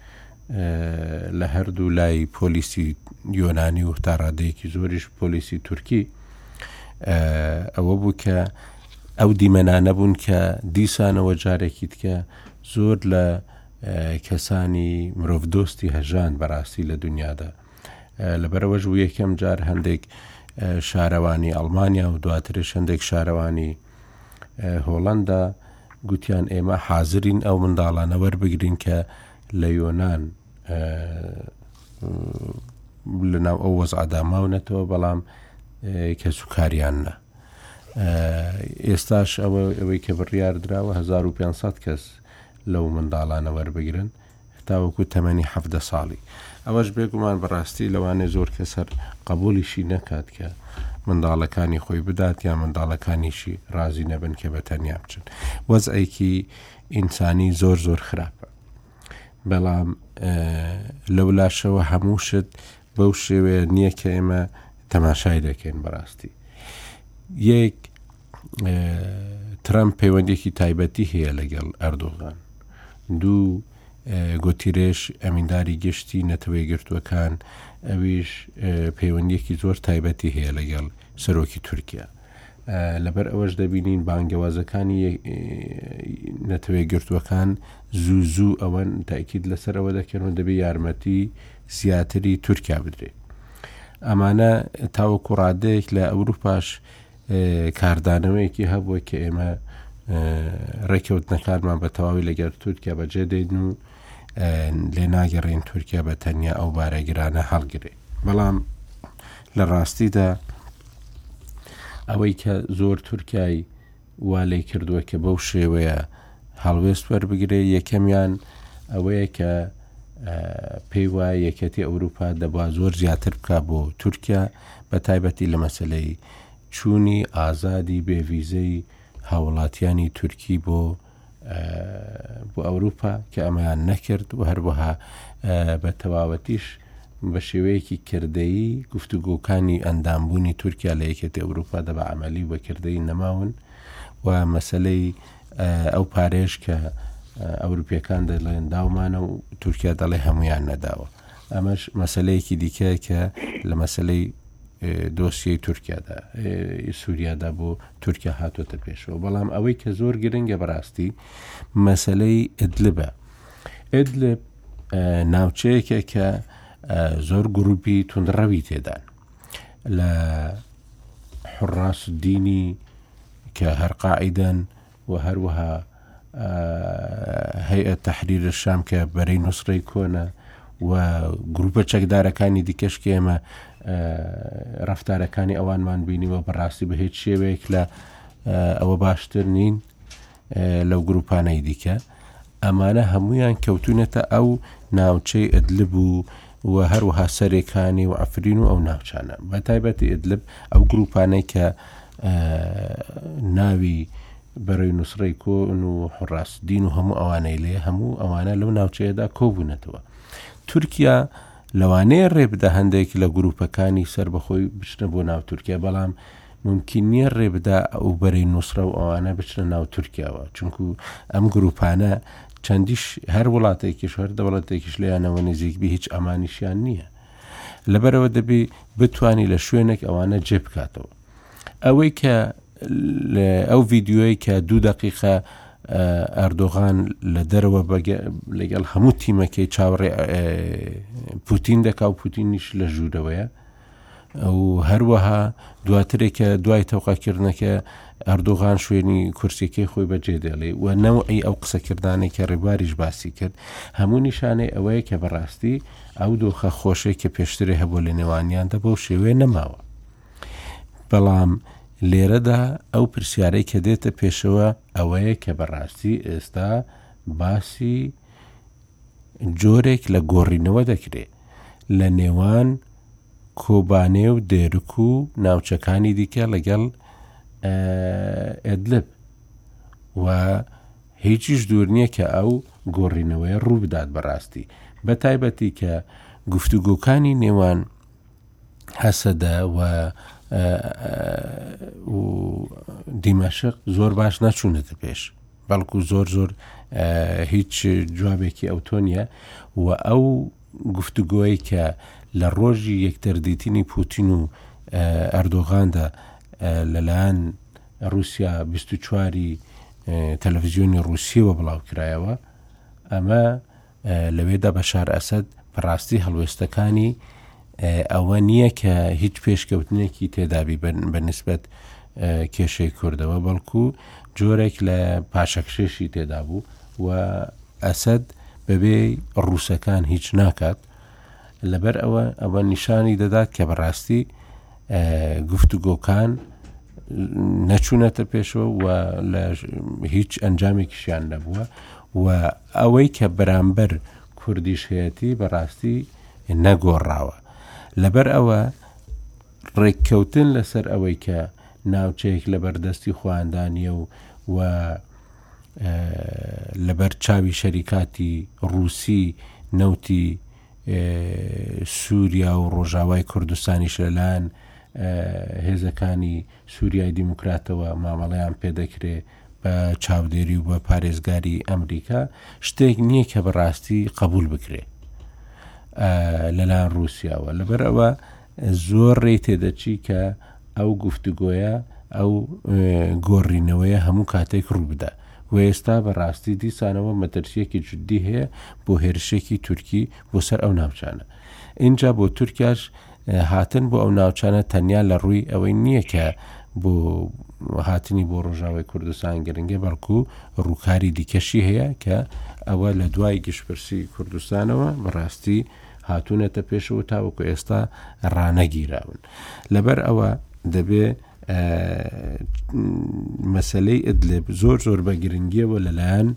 لە هەردوو لای پۆلیسی یۆنانی و تاڕادەیەکی زۆریش پۆلیسی تورکی ئەوە بوو کە ئەو دیمەنانە بوون کە دیسانەوە جارێکی تکە زۆر لە کەسانی مرۆڤ دۆستی هەژان بەڕاستی لە دنیادا لەبەرەوەش بوو یەکەم جار هەندێک شارەوانی ئەڵمانیا و دواترش هەندێک شارەوانی هۆڵندا گوتیان ئێمە حازرین ئەو منداڵانە وەربگرین کە لە یۆناان لەناو ئەو وەزعداماونەتەوە بەڵام کەس و کاریان نە ئێستاش ئەوە ئەوەی کە بڕیار دراوە 1500 کەس لەو منداڵانە وەربگرن تاوەکو تەمەنی حەفدە ساڵی ئەوەش بێگومان بەڕاستی لەوانێ زۆر کەس هەر قبولیشی نەکات کە منداڵەکانی خۆی بدات یا منداڵەکانیشی ڕازی نەبن کە بە تەنیا بچن وەزعێکی ئینسانی زۆر زۆر خراپە بەڵام لەولاشەوە هەموو شت بەو شێوەیە نییە کە ئێمە تەماشای دەکەین بەڕاستی یەک ترامپ پەیوەندێکی تایبەتی هەیە لەگەڵ ئەردۆغان دوو گوتیرێش ئەمینداری گشتی نەتەوەی گرتووەکان ئەویش پەیوەندیەکی زۆر تایبەتی هەیە لەگەڵ سەرۆکی تورکیا لەبەر ئەوەش دەبینین بانگەوازەکانی نەتەوەیەکگرتووەکان زوو زوو ئەوەن تاکیید لەسەر ئەوە دەکەن و دەبێ یارمەتی زیاتری تورکیا بدرێت ئەمانە تاوەکو ڕادەیەک لە ئەوروپاش کاردانەوەیەکی هەبووە کە ئێمە ڕێککەوتنەکانمان بە تەواوی لەگەر تورکیا بەجێ دێن و لێ ناگەڕێن تورکیا بە تەنیا ئەو بارەگرانە هەڵگرێت بەڵام لە ڕاستیدا ئەوەی کە زۆر تورکای وا لی کردووە کە بەو شێوەیە هەڵوێست وەربگرێ یەکەمیان ئەوەیە کە پێی وایە یەکەتی ئەوروپا دەبا زۆر زیاتر بک بۆ تورکیا بە تایبەتی لە مەسلەی چوونی ئازادی بێویزەی هاوڵاتیانی تورکی بۆ بۆ ئەوروپا کە ئەمەیان نەکرد و هەروەها بە تەواوەتیش بە شێوەیەکی کردەیی گفتوگۆکانی ئەندامبوونی تورکیا لە یەکێتی ئەوروپا دەبە عملی بەکردەی نەماون و مەسلەی ئەو پارێش کە ئەوروپیەکان دەڵێن داومانە و تورکیا دەڵێ هەمویان نەداوە ئەمەش مەسلەیەکی دیکە کە لە مەسلەی دۆسیی تورکیادا سووریادا بۆ تورکیا هاتۆتە پێشەوە بەڵام ئەوەی کە زۆر گرنگە بەڕاستی مەسلەی ئدلبە ئدلب ناوچەیەکە کە زۆر گروپی تونڕەوی تێدان لە حڕاس دینی کە هەرقاعدەن و هەروەها هەیئەت تەحریر شام کە بەرەی نووسڕی کۆنە و گروپە چەکدارەکانی دیکەش کە ئێمە ڕفتارەکانی ئەوانمان بینیوە بەڕاستی بە هیچ شێوەیەک لە ئەوە باشتر نین لەو گروپانەی دیکە ئەمانە هەمویان کەوتونەتە ئەو ناوچەی ئەدلب و و هەروەها سەرێکانی و ئەفرین و ئەو ناوچانە بە تایبەتی ئەدلب ئەو گروپانەی کە ناوی بەرەی نوسڕەی کۆن و حڕاس دین و هەموو ئەوانەی لێ هەموو ئەوانە لەو ناوچەیەدا کۆبوونەتەوە تورکیا لەوانەیە ڕێ بدە هەندێک لە گروپەکانی سەر بەخۆی بچنە بۆ ناو تورکیا بەڵام ممکن نییە ڕێ بدا ئەو بەرەی نوسرە و ئەوانە بچنە ناو تورکیاوە چونکو ئەم گروپانە چەندیش هەر وڵاتێکیش هەر دەوڵەتێکیش لەیانەوە نزیک بی هیچ ئەمانیشیان نییە لەبەرەوە دەبی بتانی لە شوێنێک ئەوانە جێ بکاتەوە ئەوەی کە ئەو ڤیددیوەی کە دوو دقیقە ئەردۆغان لە دەرەوە لەگەڵ هەموو تیمەکەی چاوەڕێ پوتین دەکا و پوتینیش لە ژوورەوەیە ئەو هەروەها دواترێکە دوای تەوقەکردنەکە ئەردۆغان شوێنی کورسەکەی خۆی بەجێ دێڵێ و نەوەی ئەو قسەکردانێک کە ڕێبواریش باسی کرد هەموو نیشانەی ئەوەیە کە بەڕاستی ئەو دۆخە خۆشەی کە پێشترێ هەبوو لە نێوانیاندا بەو شێوێ نەماوە بەڵام لێرەدا ئەو پرسیارەی کە دێتە پێشەوە ئەوەیە کە بەڕاستی ئێستا باسی جۆرێک لە گۆڕینەوە دەکرێ لە نێوان کۆبانێ و دێرک و ناوچەکانی دیکە لەگەڵ ئەدلب و هیچیش دوور نییە کە ئەو گۆڕینەوەی ڕووبدات بەڕاستی بە تایبەتی کە گفتوگۆکانی نێوان هەسەدە و و دیمەشق زۆر باش نەچوونەتە پێش بەڵکو زۆر زۆر هیچ جوابێکی ئەوتۆ نیە و ئەو گفتوگۆی کە لە ڕۆژی یەکتردیتنی پوتین و ئەردۆغاندا لەلایەن رووسیا 24واری تەلەڤزیۆنی رووسیەوە بڵاوکرایەوە ئەمە لەوێدا بەشار ئەسەد بەڕاستی هەڵوێستەکانی ئەوە نییە کە هیچ پێشکەوتنێکی تێدابی بە نسبەت کێشەی کوردەوە بەڵکو جۆرێک لە پاشەکشێشی تێدا بوو و ئەسد بەبێ ڕووسەکان هیچ ناکات لەبەر ئەوە ئەوە نیشانی دەدات کە بەڕاستی گفتوگۆکان نەچوونەتە پێشەوە و لە هیچ ئەنجامێکیشیان نەبووە و ئەوەی کە بەرامبەر کوردیش هەیەتی بە ڕاستی نەگۆڕاوە. لەبەر ئەوە ڕێککەوتن لەسەر ئەوەی کە ناوچەیەک لەبەر دەستی خۆیاندا نییە و و لەبەر چاوی شەریکاتی ڕووسی نەوتی سووریا و ڕۆژاوای کوردستانیش لەلایەن هێزەکانی سووریای دیموکراتەوە مامەڵەیان پێ دەکرێ، بە چاودێری و بە پارێزگاری ئەمریکا شتێک نییە کە بەڕاستی قبول بکرێت لەلایەن رووسیاوە لەبەر ئەوە زۆر ڕێ تێدەچی کە ئەو گفتوگۆیە ئەو گۆڕینەوەیە هەموو کاتێک ڕووبدا و ئێستا بەڕاستی دیسانەوە مەترسیەکی جددی هەیە بۆ هێرشێکی تورکی بۆ سەر ئەو ناوچانە اینجا بۆ تورکیاش هاتن بۆ ئەو ناوچانە تەنیا لە ڕووی ئەوەی نییە کە بۆ هاتنی بۆ ڕۆژاوای کوردستان گرنگە بەڵکو ڕووکاری دیکەشی هەیە کە ئەوە لە دوای گشتپرسی کوردستانەوە بەڕاستی هاتوونەتە پێشەوە تاوەکو ئێستا ڕانەگیراون لەبەر ئەوە دەبێ مەسلەی ئەدلێ زۆر زۆر بە گرنگیەوە لەلایەن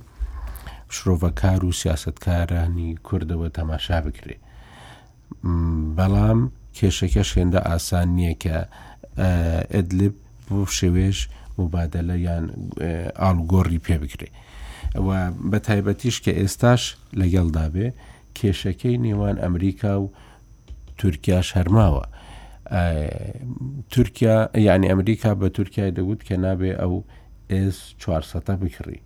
شرۆڤەکار و سیاستکارانی کوردەوە تەماشا بکرێت بەڵام کێشەکەش هێندە ئاسان نییە کە ئێدلب بۆ شێوێش مبادلە یان ئاڵوگۆڕی پێ بکرێ و بە تایبەتیش کە ئێستاش لەگەڵدا بێ کێشەکەی نێوان ئەمریکا و تورکیا شەرماوە تورکیا یعنی ئەمریکا بە تورکای دەوت کە نابێ ئەو ئێس 400 بکڕی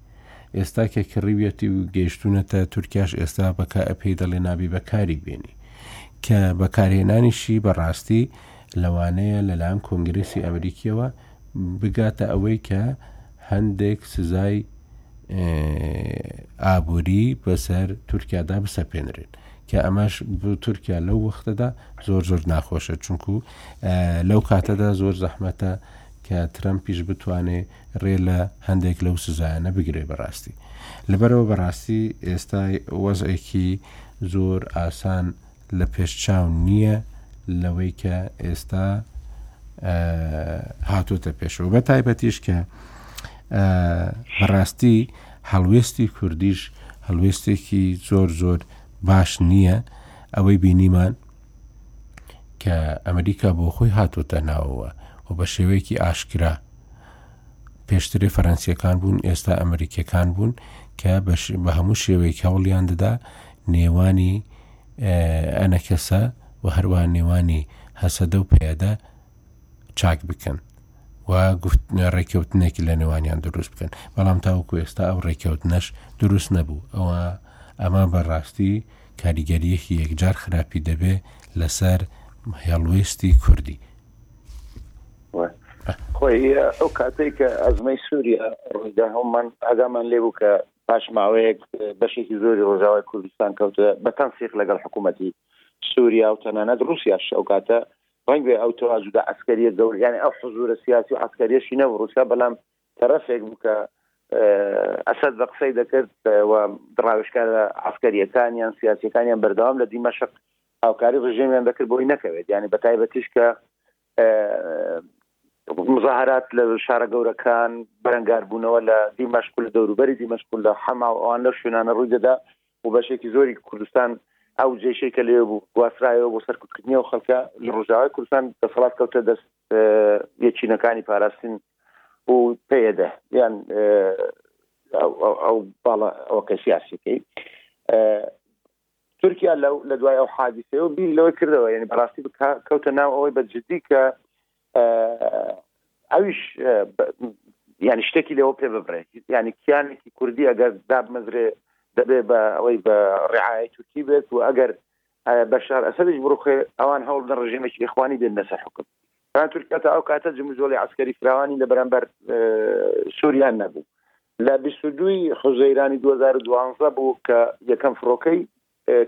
ئێستا کە کڕیویەتی و گەیشتونەتە تورکیاش ئێستا بە کا پێی دەڵێ نابی بە کاری بێنی کە بەکارهێنانیشی بەڕاستی لەوانەیە لەلایەن کۆنگرێسی ئەمریکیەوە بگاتە ئەوەی کە هەندێک سزای ئابووری بەسەر تورکیادا بسەپێنرێت کە ئەمەش بۆ تورکیا لەو وەختەدا زۆر زۆر ناخۆشە چونکو لەو کاتەدا زۆر زەحمەتە کە ترەمپیش بتوانێت رێ لە هەندێک لەو سزایانە بگرێ بەراستی لەبەرئەوە بەراستی ئێستا وەزعێکی زۆر ئاسان لە پێش چاو نییە لەوەی کە ئێستا هاتۆتە پێشەوە بە تایبەتیش کە بەڕاستی هەڵوێستی کوردیش هەڵوێستێکی زۆر زۆر باش نییە ئەوەی بینیمان کە ئەمریکا بۆ خۆی هاتۆتە ناوەوە و بە شێوەیەکی ئاشکرا پێشتری فەرەنسیەکان بوون ئێستا ئەمریکیەکان بوون کە بە هەموو شێوەیەک هەوڵیان دەدا نێوانی ئەنەکەسە و هەروە نێوانی هەسەدە و پەیەدە چاک بکەن و گفت ڕێککەوتنێکی لە نێوانیان دروست بکەن بەڵام تاوەکو ئێستا ئەو ڕێککەوتنەش دروست نەبوو ئەوە ئەمە بەڕاستی کاریگەریەکی یەکجار خراپی دەبێ لەسەر هێڵویستی کوردی خۆی ئەو کاتێک کە ئەزمەی سووریا ڕوویدا هەومان ئەگامان لێ بوو کە پاش ماوەیەک بەشێکی زۆری ڕۆژاوای کوردستان کەوتە بە تەنسیق لەگەڵ حکوومەتی سووریا و تەنانەت رووسیا شەوکاتە ڕەنگێ ئەو تەواجودا ئەسکەریە گەوریانی ئەو حزورە سیاسی و ئەسکەریەشی نەوە رووسیا بەڵام تەرەفێک بوو کە ئەسد بە قسەی دەکرد و ڕاوشکارە ئەفکەریەکانیان سیاسەکانیان بەردەوام لە دیمەشق هاوکاری ڕژێمیان دەکرد بۆی نەکەوێت یعنی بە تایبەتیش کە مزاهرات لە شارە گەورەکان بەرەنگاربوونەوە لە دیمەشکول لە دەوروبەری دیمەشکول لە حەما و ئەوان لە شوێنانە ڕووی دەدا و بەشێکی زۆری کوردستان ئەو جێشەی کە لێ بوو گواسترایەوە بۆ سەرکوتکردنی و خەڵکە لە ڕژاوی کوردستان دەسەڵات کەوتە دەست یەکینەکانی پاراستن و پێدە یان ئەو باڵە ئەوکە سیاسەکەی تورکیا لەو لە دوای ئەو حادیسەوە بیر لەوەی کردەوە یعنی بەڕاستی کەوتە ناو ئەوەی بە جددی کە ئەویش ینی شتێکی لەوە پێ ببرێت ینی کیانێکی کوردی ئەگەر دابمەزرێ دەبێ بە ئەوەی بە ڕعاە تورکی بێت و ئەگەر بەشار ئەسەدیش بڕوخێ ئەوان هەوڵ بدەن ڕژێمێکی ئیخوانی بێننە سەر حکم یان تورکیا تا ئەو کاتە جموجۆڵی عسکەری فراوانی لە بەرامبەر سووریان نەبوو لە 22 حوزەیرانی 2012 بوو کە یەکەم فڕۆکەی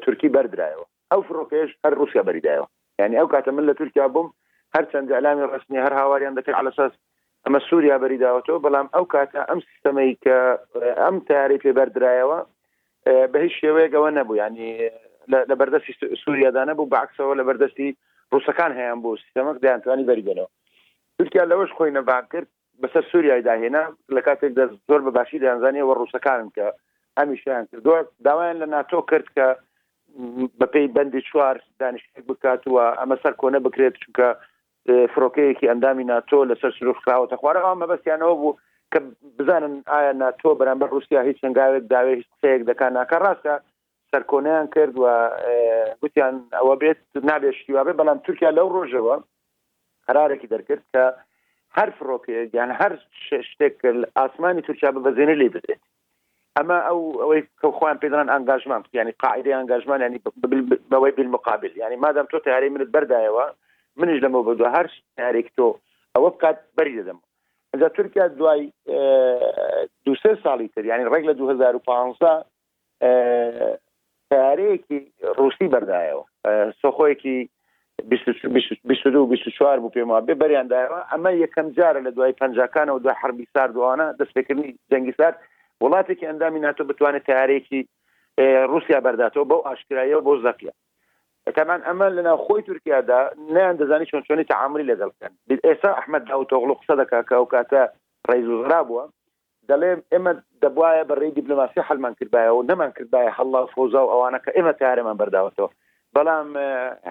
تورکی بەردرایەوە ئەو فڕۆکەش هەر رووسیا بەریدایەوە یعنی ئەو کاتە من لە تورکیا بووم هەرچەند ئەلامی ڕستنی هەر هاواریان دەکرد على ساس ئەمە سوریا بەری داوەتەوە، بەڵام ئەو کاتە ئەم سیستەمەی کە ئەم تەیارەی پێ بەردرایەوە بە هیچ شێوەیەک ئەوە نەبوو یعنی لە بەردەستی سوریادا نەبوو بەعکسەوە لە بەردەستی ڕوسەکان هەیان بوو سیستەمەک دەیانتوانی بەری بێنەوە تورکیا لەوەش خۆی نەبان کرد بەسەر سوریای داهێنا لە کاتێک دە زۆر بە باشی دەیانزانانی وە ڕوسەکانن کە هەمیشیان کردووە داوایان لە ناتۆ کرد کە بەپی بەندی چوار دانیشتێک بکاتوە ئەمە سەر کۆنە بکرێت چونکە فڕۆکەیەکی ئەندامی ناتۆ لەسەر سروش خراوەتە خوارە ئەوان مەبەستیان ئەوە بوو کە بزانن ئایا ناتۆ بەرامبەر رووسیا هیچ هەنگاوێک داوێ هیچ قسەیەک دەکات ناکە ڕاستە سەرکۆنیان کرد و گوتیان ئەوە بێت نابێت شتیوابێ بەڵام تورکیا لەو ڕۆژەوە قرارێکی دەرکرد کە هەر فڕۆکەیەک یان هەر شتێک کرد ئاسمانی تورکیا بە بەزێنە لی بدرێت ئەمە ئەو ئەوەی کەخوایان پێدران ئەنگاژمان ینی قاعدی ئەنگاژمان ینی بەوەی بالمقابل ینی مادەم تۆ تارەی منت بەردایەوە منیش لەمە بەدو هەر تارێک تۆ ئەوە بکات بەری دەدەم ئەجا تورکیا دوای دوسێ ساڵی تر ینی ڕێک لە 2015 تەیارەیەکی ڕووسی بەردایەوە سۆخۆیەکی بیست و دوو بیست و چوار بوو پێم وابێ بەریان دایەوە ئەمە یەکەم جارە لە دوای پەنجاکانەوە دوای حربی ساردوانە دەستپێکردنی جەنگی سارد وڵاتێکی ئەندامی ناتۆ بتوانێت تارێکی رووسیا بەرداتەوە بەو ئاشکرایەوە بۆ زەقیە تەمان ئەمە لە ناوخۆی تورکیادا نیان دەزانی چۆن چۆنی تعاملی لەگەڵ بکەن ئێستا ئەحمد داوتۆغڵ قسە دەکا کە ئەو کاتە ڕێزوزرا بووە دەڵێم ئێمە دەبوایە بە رێی دیبلۆماسی حەلمان کردبایەوەو نەمان کردبایە هەڵڵاو فەوزاو ئەوانە کە ئێمە تەیارەمان بەرداوەتەوە بەڵام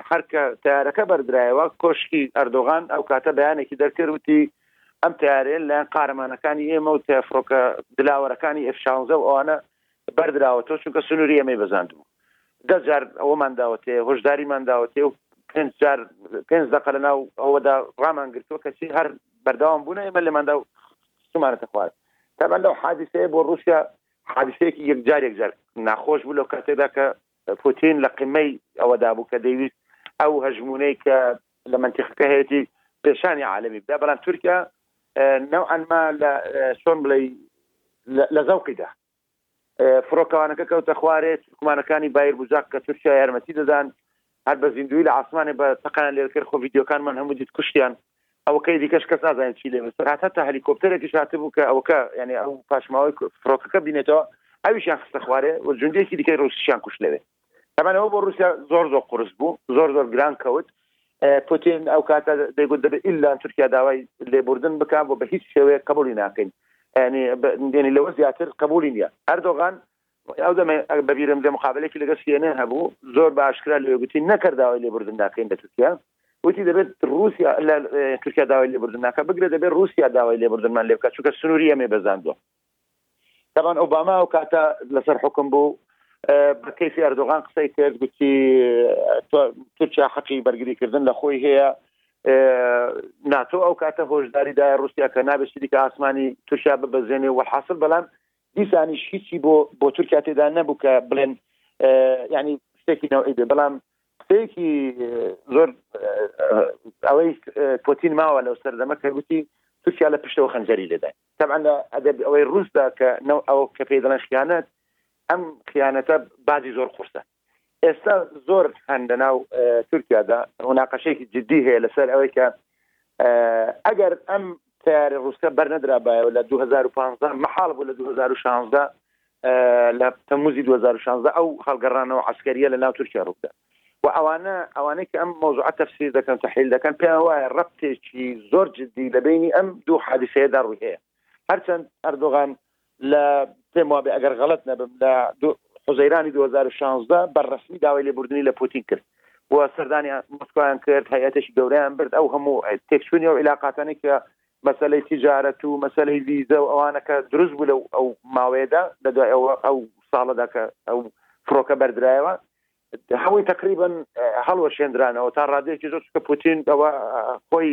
هەر کە تەیارەکە بەردرایەوە کۆشکی ئەردۆغان ئەو کاتە بەیانێکی دەرکرد وتی ئەم تەیارەیە لەلایەن قارەمانەکانی ئێمە و تەفرۆکە دلاوەرەکانی ئف شانزە و ئەوانە بەردراوەتەوە چونکە سنووری ئەمەی بەزاندبوو دە جار ئەوەمان داوەتێ هۆشداریمان داوەتێ و پێنج جار پێنج دەقە لە ناو ئەوەدا ڕامان گرتووە کەچی هەر بەرداوام بوونە ئێمە لێماندا و سومانەتە خوارد تابان لەو حادیسەیە بۆ رووسیا حادیسەیەکی یەکجار یەکجار ناخۆش بوو لەو کاتێدا کە پوتین لە قمەی ئەوەدا بوو کە دەیویست ئەو هەژمونەی کە لە منتیقەکە هەیەی پێشانی عالمی بدا بەڵام تورکیا نەوانما لە چۆن بڵێ لە زەوقیدا فڕۆکەوانەکە کەوتە خوارێ، تورکمانەکانی بایر بوجاک کە تورکیا یارمەتی دەدان هەر بە زیندووی لە عاسمانێ بە تەقەیان لێ دەکرد، خۆ ڤیدیۆکانمان هەموو دیت کوشتیان، ئەوەکەی دیکەش کەس نازانێت چی لێ بەسەر هات، هەتا هەلیکۆپتەرێکیش هاتبوو کە ئەوەکە یانی ئەو پاشماوەی فڕۆکەکە بینێتەوە ئەویشیان خستە خوارێ و جوندیەکی دیکەی ڕووسیشیان کوشت لەوێ. تەمانەوە بۆ رووسیا زۆر زۆر قرس بوو زۆر زۆر گران کەوت پوتین ئەو کاتە دەیگوت دەبێت ئیلان تورکیا داوای لێبوردن بکات بۆ بە هیچ شێوەیە قبولی ناکەین ینی لەوە زیاتر قبولی نیە ئەردۆغان ئەو دەمە بەبیرم لە مقابلێکی لەگە سیێنێ هەبوو زۆر باشکرا لێگوتی نەکرد داوای لێبوردن ناکەین لە تورکیا وتی دەبێت رووسیا لە تورکیا داوای لێبوردن ناکە بگرە دەبێت رووسیا داوای لێبوردنمان لێ بکە چونکە سنووری ئەمێ بەزاندوە تابان ئۆباما ئەو کاتە لەسەر حکم بوو بە کەیفی ئەردۆغان قسەی کرد گوتی تورکیا حەقی بەرگریکردن لە خۆی هەیە ناتۆ ئەو کاتە هۆشداری دای رووسیا کە نابێستی کە ئاسمانی تورکیا ببەزێنێ و حاصل بەڵام دیسانیش هیچی بۆ بۆ تورکیا تێدا نەبوو کە بڵێن ینی شتێکی نەوەی بێ بەڵام قسەیەکی زۆر ئەوەی پۆتین ماوە لەو سەردەمە کە گوتی تورکیا لە پشتەوە خەنجەری لێدای تەبعەن لە ئەدەبی ئەوەی ڕووسدا کە نەو ئەو کە پێی دەڵێن خیانەت، ئەم خیانەتە باجی زۆر قورسە. ئێستا زۆر هەن لە ناو تورکیادا موناقەشەیەکی جیددی هەیە لە سەر ئەوەی کە ئەگەر ئەم تەیارە ڕووسە بەرنەدرابایەوە لە دوو هەزار و پازدە، مەحاڵ بوو لە دوو هەزار و شازدە لە تەموزی دوو هەزار و شازدە ئەو هەڵگەڕانەوە عسکەریە لە ناو تورکیا ڕوودا و ئەوانە ئەوانەی کە ئەم مۆزوعە تەفسیر دەکەن تحیل دەکەن پێیان وایە ڕەبتێکی زۆر جددی لە بینی ئەم دوو حادیسەیەدا ڕووی هەیە هەرچەند ئەردۆغان لە پێم وابێ ئەگەر غەڵت نەبم لە حوزەیرانی 2016 بەڕسمی داوای لێبوردنی لە پوتین کرد و سەردانی مۆسکۆیان کرد هەیەتێکی گەوریان برد ئەو هەموو تێکچوونی و عیلاقاتانی کە مەسەلەی تیجارەت و مەسەلەی ڤیزە و ئەوانە کە دروست بوو لەو ئەو ماوەیەدا لە دوای ئەوە ئەو ساڵەدا کە ئەو فڕۆکە بەردرایەوە هەمووی تقریبن هەڵوەشێنرانەوە تا ڕادێکی زۆر کە پوتین ئەوە خۆی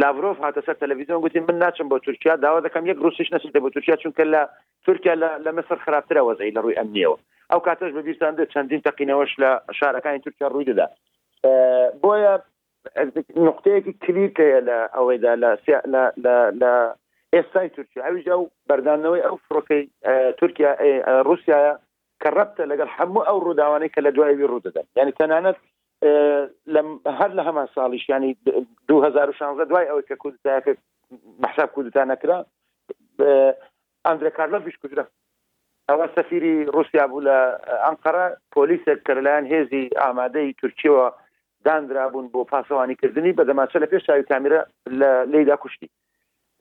لاڤۆف هاتە سەر تەلەڤیزیۆن گوتی من ناچم بۆ تورکیا داوا دەکەم یەک روسیش نەچێتە بۆ تورکیا چونکە لە تورکیا لە مسر خراپترە وەزەی لە ڕووی ئەمنیەوە ئەو کاتەش بە بیرتان دێت چەندین تەقینەوەش لە شارەکانی تورکیا ڕووی دەدا بۆیە نوقتەیەکی کلیک هەیە لە ئەوەیدا لە لە ئێستای تورکیا ئەویش ئەو بەردانەوەی ئەو فڕۆکەی تورکیا رووسایە کە ڕەبتە لەگەڵ هەموو ئەو ڕووداوانەی کە لە دوایوی ڕوودەدەن ینی تەنانەت هەر لە هەمان ساڵیش ینی 2016 دوای ئەوەی کە کودتاکە بەحساب کودتا نەکرا ئاندرێ کارلۆڤیش کوژرا. ئەوە سەفیری ڕووسیا بوو لە ئەنقەرە. پۆلیسێک کە لەلایەن هێزی ئامادەی تورکییەوە داندرابوون بۆ پاسەوانیکردنی، بە دەمانچە لە پێش چاوی کامیرا لێیدا کوشتی.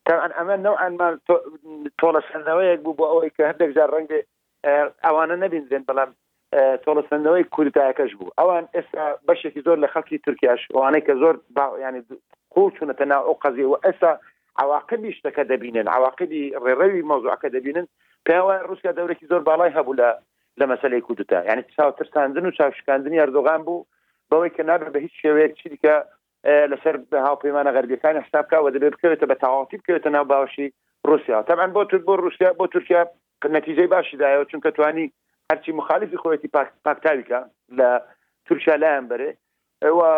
تەبعەن ئەمە نەوعەن ما تۆڵەسەندنەوەیەک بوو بۆ ئەوەی کە هەندێک جار ڕەنگبێ ئەوانە نەبیندرێن بەڵام تۆڵەسەندنەوەی کودتایەکەش بوو ئەوان ئێستا بەشێکی زۆر لە خەڵکی تورکیاش ئەوانەی کە زۆر ینی قوڵ چونەتە ناو ئەو قەزی و ئێستا عواقبی شتەکە دەبینن عواقبی ڕێڕەوی مۆزوعەکە دەبینن پێوە رووسیا دەورێکی زۆر باڵای هەبوو لە لە مەسلەی کودتا ینی چاوترساندن و چاوشکاندنی ئەردۆغان بوو بەوەی کە نابێت بە هیچ شێوەیەک چیدیکە لەسەر هاوپەیمانە غەربیەکانی حساب بکا و دەبێت بکەوێتە بە تەواوەتی بکەوێتە ناو باوەشی رووسیا تەبعەن بۆ تور بۆ رووسیا بۆ تورکیا نەتیجەی باشی دایەوە چونکە توانی هەرچی مخالفی خۆیەتی پاکتاویکە لە تورکیا لایەن بەرێ ئەوە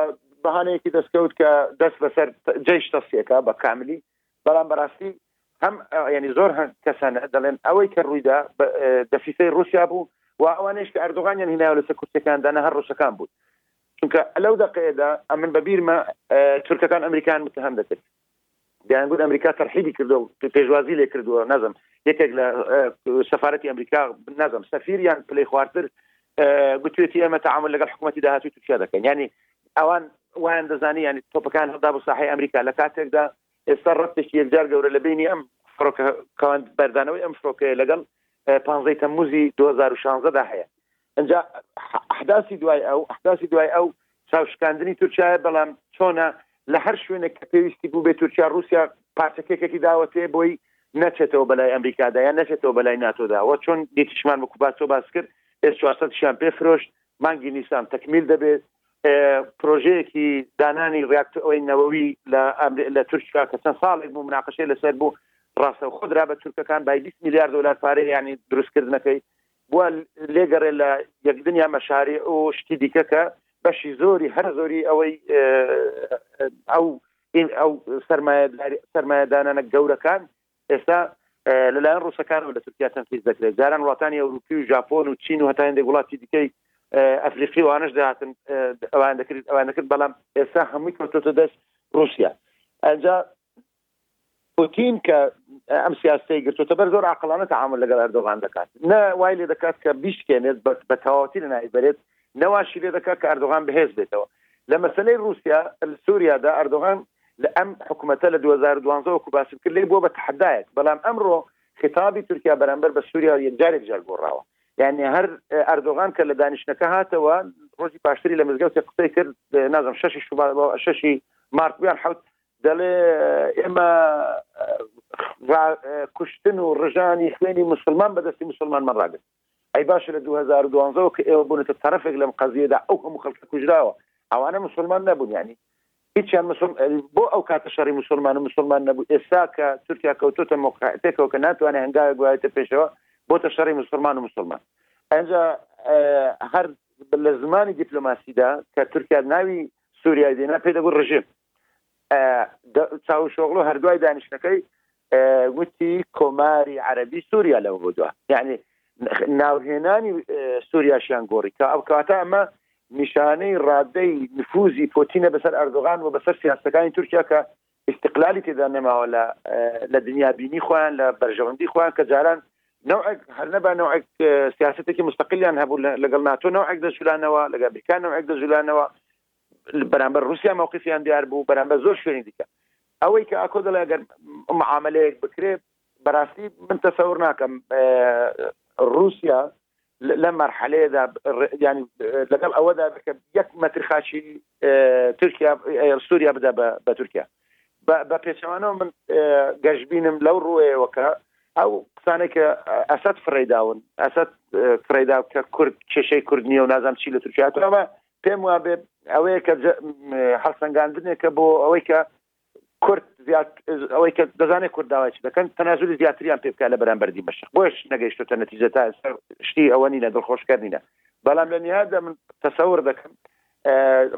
بەهانەیەکی دەستکەوت کە دەست بەسەر جەیش تەسیەکە بە کاملی بەڵام بەڕاستی هەم ینی زۆر هەند کەسانە دەڵێن ئەوەی کە ڕوویدا دەسیسەی رووسیا بوو و ئەوانش کە ئەردوغانیان هیناوە لەسەر کورتەکان دانا هەر ڕوسەکان بوون چونکە لەو دەقەیەدا ئەمن بە بیرمە تورکەکان ئەمریکان متهم دەکرد دەیان گوت ئەمریکا تەرحیبی کردو پێشوازی لێ کردووە نەزم یەکێک لە سەفاەتی ئەمریکا نەزم سەفیر یان پلی خوارتر گوتێتی ئێمە تعامل لەگەڵ حکوومەتتی داهاتوی تورکیا دەکەین ینی ئەوان وایان دەزانی ینی تۆپەکان هەدا بۆ ساحی ئەمریکا لە کاتێکدا ئێستا ڕستێکی یەکجار گەورە لە بینی ئەم فڕۆکەکان بەردانەوەی ئەم فڕۆکەیە لەگەڵ پانزەی تەموزی 2016دا هەیە ئنجا ئەحداسی دوای ئەو ئەحداسی دوای ئەو چاوشکاندنی تورکیایە بەڵام چۆنە لە هەر شوێنێک کە پێویستی بوو بێ تورکیا رووسیا پارچەکێکێکی داوەتێ بۆی نەچێتەوە بەلای ئەمریکادا یان نەچێتەوە بەلای ناتۆدا وە چۆن دیتشمان وەکو باسۆ باس کرد ئێس 400 شیان پێ فرۆشت مانگی نیسان تەکمیل دەبێت پرۆژەیەکی دانانی ڕاکتەوەی نەوەوی لە تورکیا کە چەند ساڵێک بوو مناقشەی لەسەر بوو ڕاستە خۆدرا بە تورکەکان بای 20 میلیارد دلار پارەیانی دروستکردنەکەی بوە لێگەڕێ لە یەک دنیا مەشاری و شتی دیکە کە بەشی زۆری هەر زۆری ئەوەی ئەو ئەو سەرمایەدانانە گەورەکان ئێستا لەلایەن ڕوسەکان و لە تورکیا تەنفیز دەکرێت جاران وڵاتانی ئەوروپی و ژاپۆن و چین و هەتا هەندێک وڵاتی دیکەی ئەفریقی وانش داهاتن ئەوان دەکرێت ئەوان دەکرد بەڵام ئێستا هەمووی کەوتۆتە دەست رووسیا ئەجا پوتین کە ئەم سیاستەی گرتوتەبەر زۆر عقلانە تعامل لەگەڵ ئەردۆغان دەکات نە وای لێ دەکات کە بیشکێنێت بە تەواوەتی لە ناوی بەرێت نەواشی لێ دەکات کە ئەردۆغان بەهێز بێتەوە لە مەسلەی رووسیا سووریادا ئەردۆغان لە ئەم حکوومەتە لە 2012 وەکو باسم کرد لی بووە بە تحدایەک بەڵام ئەمڕۆ خطابی تورکیا بەرامبەر بە سووریا و یەکجارێک جار گۆڕاوە یعنی هەر ئەردۆغان کە لە دانیشتەکە هاتەوە ڕۆژی پاشتری لە مزگەوتی قسەی کرد نازم شەشی شوبا شەشی مارت بیان حوت دەڵێ ئێمە کوشتن و ڕژانی خوێنی مسلمان بەدەستی مسلمانمان ڕاگرت ئەی باشە لە 2012ەوە کە ئێوە بوونەتە تەرەفێک لەم قەزیەدا ئەو هەموو خەڵکە کوژراوە ئەوانە مسلمان نەبوون ینی هیچیان بۆ ئەو کاتە شەڕی مسلمان و مسلمان نەبوو ئێستا کە تورکیا کەوتۆتە مۆقعتێکەوە کە ناتوانێت هەنگاوێک گوایێتە پێشەوە بۆتە شەڕی مسلمان و مسلمان ئەجا هەر لە زمانی دیپلۆماسیدا کە تورکیا ناوی سووریای دێنا پێ دەبوو ڕژێم چاوشۆغلو هەردوای دانیشتەکەی وتی کۆماری عەربی سووریا لەوە بۆ دو یعنی ناوهێنانی سووریاشیان گۆڕی کە ئەو کاتە ئەمە نیشانەی ڕادەی نفوزی پۆتینە بەسەر ئەردۆغان و بەسەر سیاستەکانی تورکیا کە استقلالی تێدا نەماوە لە لە دنیا بینی خۆیان لە بەرژەوەندی خۆیان کە جاران نوعێک هەر نەبا نوعێک سیاستێکی مستقلیان هەبوو لەگەڵ ناتۆ نوعێک دەجولانەوە لەگە بریکانەوە ئەک دەجولانەوە بەرامبەر روسیا مەوقفیان دیار بوو بەرامبەر زۆر شوێنی دیکە ئەوەی کە ئاکۆ دەڵێ گەر معاملەیەک بکرێت بەراستی من تەسەور ناکەم روسیا لە مەرحەلەیەدا ینی لەگەڵ ئەوەدا کە یەک مەتر خاچی تورکیا سووریا بدا بە تورکیا بە پێچەوانەوە من گەشببینم لەو ڕوەیەوەکە ئەو قسانێک کە ئەسد فڕێداون ئەسد فڕێدا کە کورد کێشەی کورد نیە و نازانام چی لە تورکیا ئەمە پێم وابێ ئەوەیە کە هەڵسەنگاندنێکە بۆ ئەوەی کە کورد زیاد ئەوەی کە دەزانێت کورد داواچ دەکەن تەنازوری زیاتریان پێ بکە لە بەرامبەر دیمەشق بۆش نەگەیشتوتە نەتیجە تا شتی ئەوە نینە دڵخۆشکردنە بەڵام لە نهادا من تەسەور دەکەم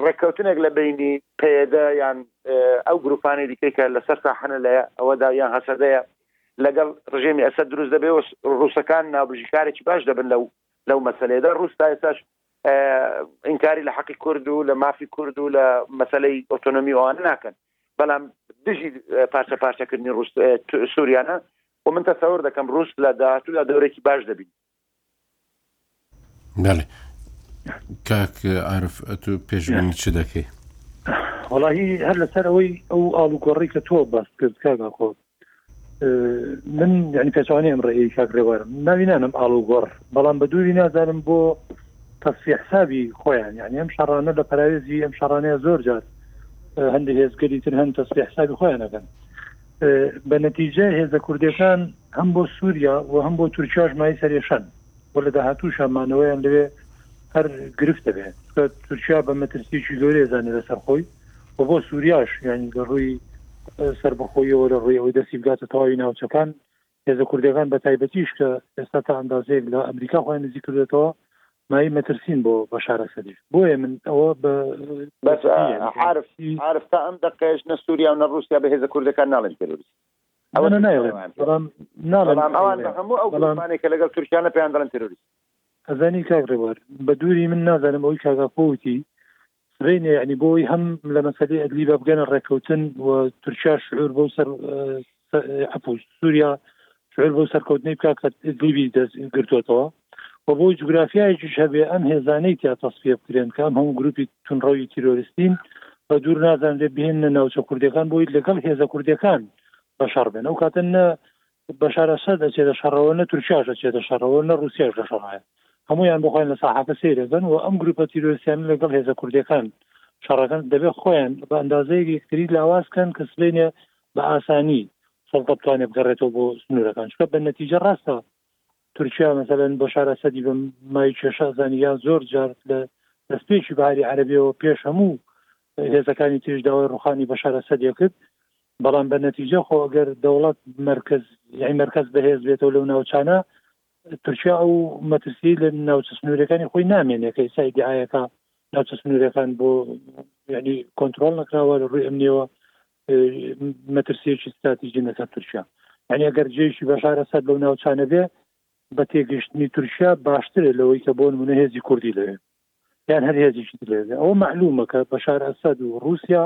ڕێککەوتنێک لە بینی پێدە یان ئەو گروپانی دیکەی کە لەسەر ساحەنە لە ئەوەدا یان هەسەدەیە لەگەڵ ڕژێمی ئەسە دروست دەبێ و ڕوسەکان ناوبژیکارێکی باش دەبن لەو لەو مەسلەیەدا ڕووستا ئێستاش ئینکاری لە حەقی کورد و لە مافی کورد و لە مەسلەی ئۆتۆنۆمی ئەوانە ناکەن بەڵام دژی پارچە پارچەکردنی ڕوس سووریانە و من تەسەور دەکەم ڕوس لە داهاتوو لە دەورێکی باش دەبین بەڵێ کاک عرف ئەتو پێشبینی چ دەکەی وڵی هەر لەسەر ئەوەی ئەو ئاڵوگۆڕی کە تۆ باس کرد کاگا خۆ من یعنی پێچوانی ئەم ڕێی کاک ڕێوارم ناوی نانم ئاڵ و گۆڕ بەڵام بە دووری نازانم بۆ تەسی حسابی خۆیان یعنی ئەم شەڕانە لە پراوێزی ئەم شەڕانەیە زۆر جار هەندێک هێزگەری تر هەن تەسی حسابی خۆیانەکەن بە نەتیجە هێزە کوردەکان هەم بۆ سووریا و هەم بۆ تورکیاش مای سەرێشەن و لە داهاتوو شامانەوەیان لەوێ هەر گرفت دەبێت تورکیا بە مەترسیی گەورێزانانی لەسەر خۆی و بۆ سووریاش ینی لە ڕووی سربەخۆیەوە لە ڕووی ئەوەی دەستی بگاتە تەواوی ناوچەکان هێزە کوردەکان بە تایبەتیش کە ئێستا تا ئەندازەیەک لە ئەمریکا خۆیان نزی کردێتەوە مای مەترسین بۆ بەشارە سەری بۆیە من ئەوە بە عرف عرف تا ئەم دەقێش نە سووریا و نە رووسیا بە هێزە کوردەکان ناڵێن تروریست ئەوە ناڵێن ئەوان بە هەموو ئەو بەڵانێکە لەگەڵ تورکیانە پێیان دەڵێن تروریست ئەزانی کاک ڕێوار بە دووری من نازانم ئەوی کاگاپۆوتی سبەینێ یانی بۆی هەم لە مەسەی ئەگلی بە بگەنە ڕێککەوتن و تورکیا شعور بۆ سەر عپوس سووریا شعور بۆ سەرکەوتنی بکە کە ئەگلیبی دەست گرتوتەوە و بۆ جوگرافیایکیش هەبێ ئەم هێزانەی تیا تەسفە بکرێن کە ئەم هەموو گروپی تونڕەوی تیرۆریستین بە دوور نازانێت بهێنە ناوچە کوردەکان بۆی لەگەڵ هێزە کوردەکان بەشەڕ بێن ئەو کاتە نە بەشار ئەسەد ئەچێتە شەڕەوە نە تورکیاش ئەچێتە شەڕەوە نە ڕوسیاش لە شەڕایە هەموویان بۆ خۆیان لە ساحەکە سەیر ئەکەن و ئەم گروپە تیرۆرستیانە لەگەڵ هێزە کوردیەکان شەڕەکەن دەبێت خۆیان بە ئەندازەیەک یەکتری لاواز کەن کە سبەینێ بە ئاسانی سەڵتە بتوانێت بگەڕێتەوە بۆ سنوورەکان چکە بە نەتیجە ڕاستە تورکیا مەسەلەن بەشار ئەسەدی بە مای کێشا زانی یا زۆر جار لە دەستپێکی بەهاری عەرەبیەوە پێش هەموو هێزەکانی تریش داوای ڕوخانی بەشار ئەسەدی کرد بەڵام بە نەتیجە خۆ ئەگەر دەوڵەت مرکز یعنی مرکز بەهێز بێتەوە لەو ناوچانە تورکیا ئەو مەترسی لە ناوچە سنوورەکانی خۆی نامێنێکە ئیسای دیعاەکە ناوچە سنوورەکان بۆ یعنی کۆنتترۆل نکراوە لە ڕووی ئەمنیەوە مەترسیەکی ستراتیژی لەسەر تورکیا یعنی ئەگەر جێشی بەشارە سەر لەو ناوچانە بێ بە تێگەشتنی تورکیا باشترە لەوەی کە بۆن منە هێزی کوردی لەوێ یان هەر هێزیشی لێ ئەوە معلومەکە بەشار ئەسەد و رووسیا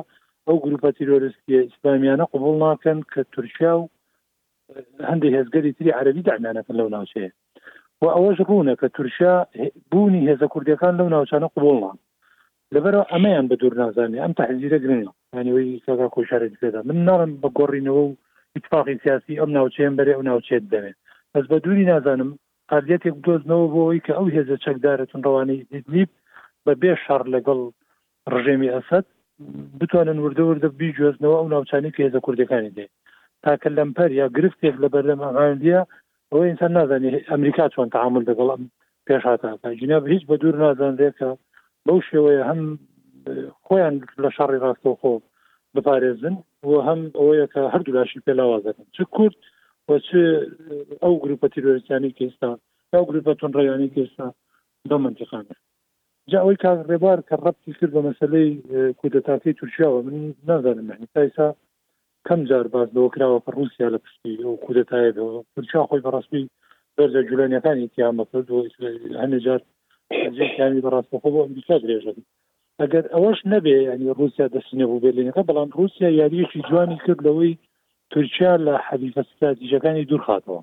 ئەو گروپە تیرۆرستیە ئیسلامیانە قوبول ناکەن کە تورکیا و هەندی هێزگەری تری عەربی دامانەکە لەو ناوچەیە و ئەوەش ڕوونە کە تورکیا بوونی هێزە کوردەکان لەو ناوچانە قوبول ناکەن لەبەرئەوە ئەمەیان بە دوور نازانێ ئەم تەحزیرە گرنگە یانی وەی سەدا خۆی شارێتی پێدا من ناڵم بە گۆڕینەوە و ئیتفاقی سیاسی ئەم ناوچەیەم بەرێ ئەو ناوچێت دەوێ بەس بە دووری نازانم قابلیەتێک بدۆزنەوە بۆ ئەوی کە ئەو هێزە چەکدارە تونڕەوانەی ئیدلیب بە بێ شەڕ لەگەڵ ڕژێمی ئەسەد بتوانن وردە وردە بیگوێزنەوە ئەو ناوچانی کە هێزە کوردەکانی دێ تاکە لەمپەر یا گرفتێک لە بەردەم ئەغانلیە ئەوە ئینسان نازانێت ئەمریکا چۆن تعامل دەگەڵ ئەم پێشهاتاکە جناب هیچ بە دوور نازانرێت کە بەو شێوەیە هەم خۆیان لە شەڕی ڕاستەوخۆ بپارێزن و هەم ئەوەیە کە هەردوو لاشی پێلاوازەکەن چ کورد و چ ئەو گروپە تیرۆریستانی کەستا یا گروپە تون ڕێیانی کەستا لە منتیقانە جا ئەوەی کاک ڕێبار کە ڕەتی کرد بە مەسلەی کودەتاکەی تورکیاوە من نازانم مەنی تایسا کەم جار باس لەوە کراوە کە ڕووسیا لە پشتی ئەو کودەتایەدەوە تورکیا خۆی بەڕستی بەرجە جولەنەکانی تیامە کرد و هەندێک جار ژێکانی بەڕاستەخۆ بۆ ئەمریکا درێژە ئەگەر ئەوەش نەبێ ینی رووسیا دەستی نەبوو بێلینەکە بەڵام رووسیا یاریەکی جوانی کرد لەوەی تورکیا لە حەلیفە ستراتیژەکانی دوورخاتەوە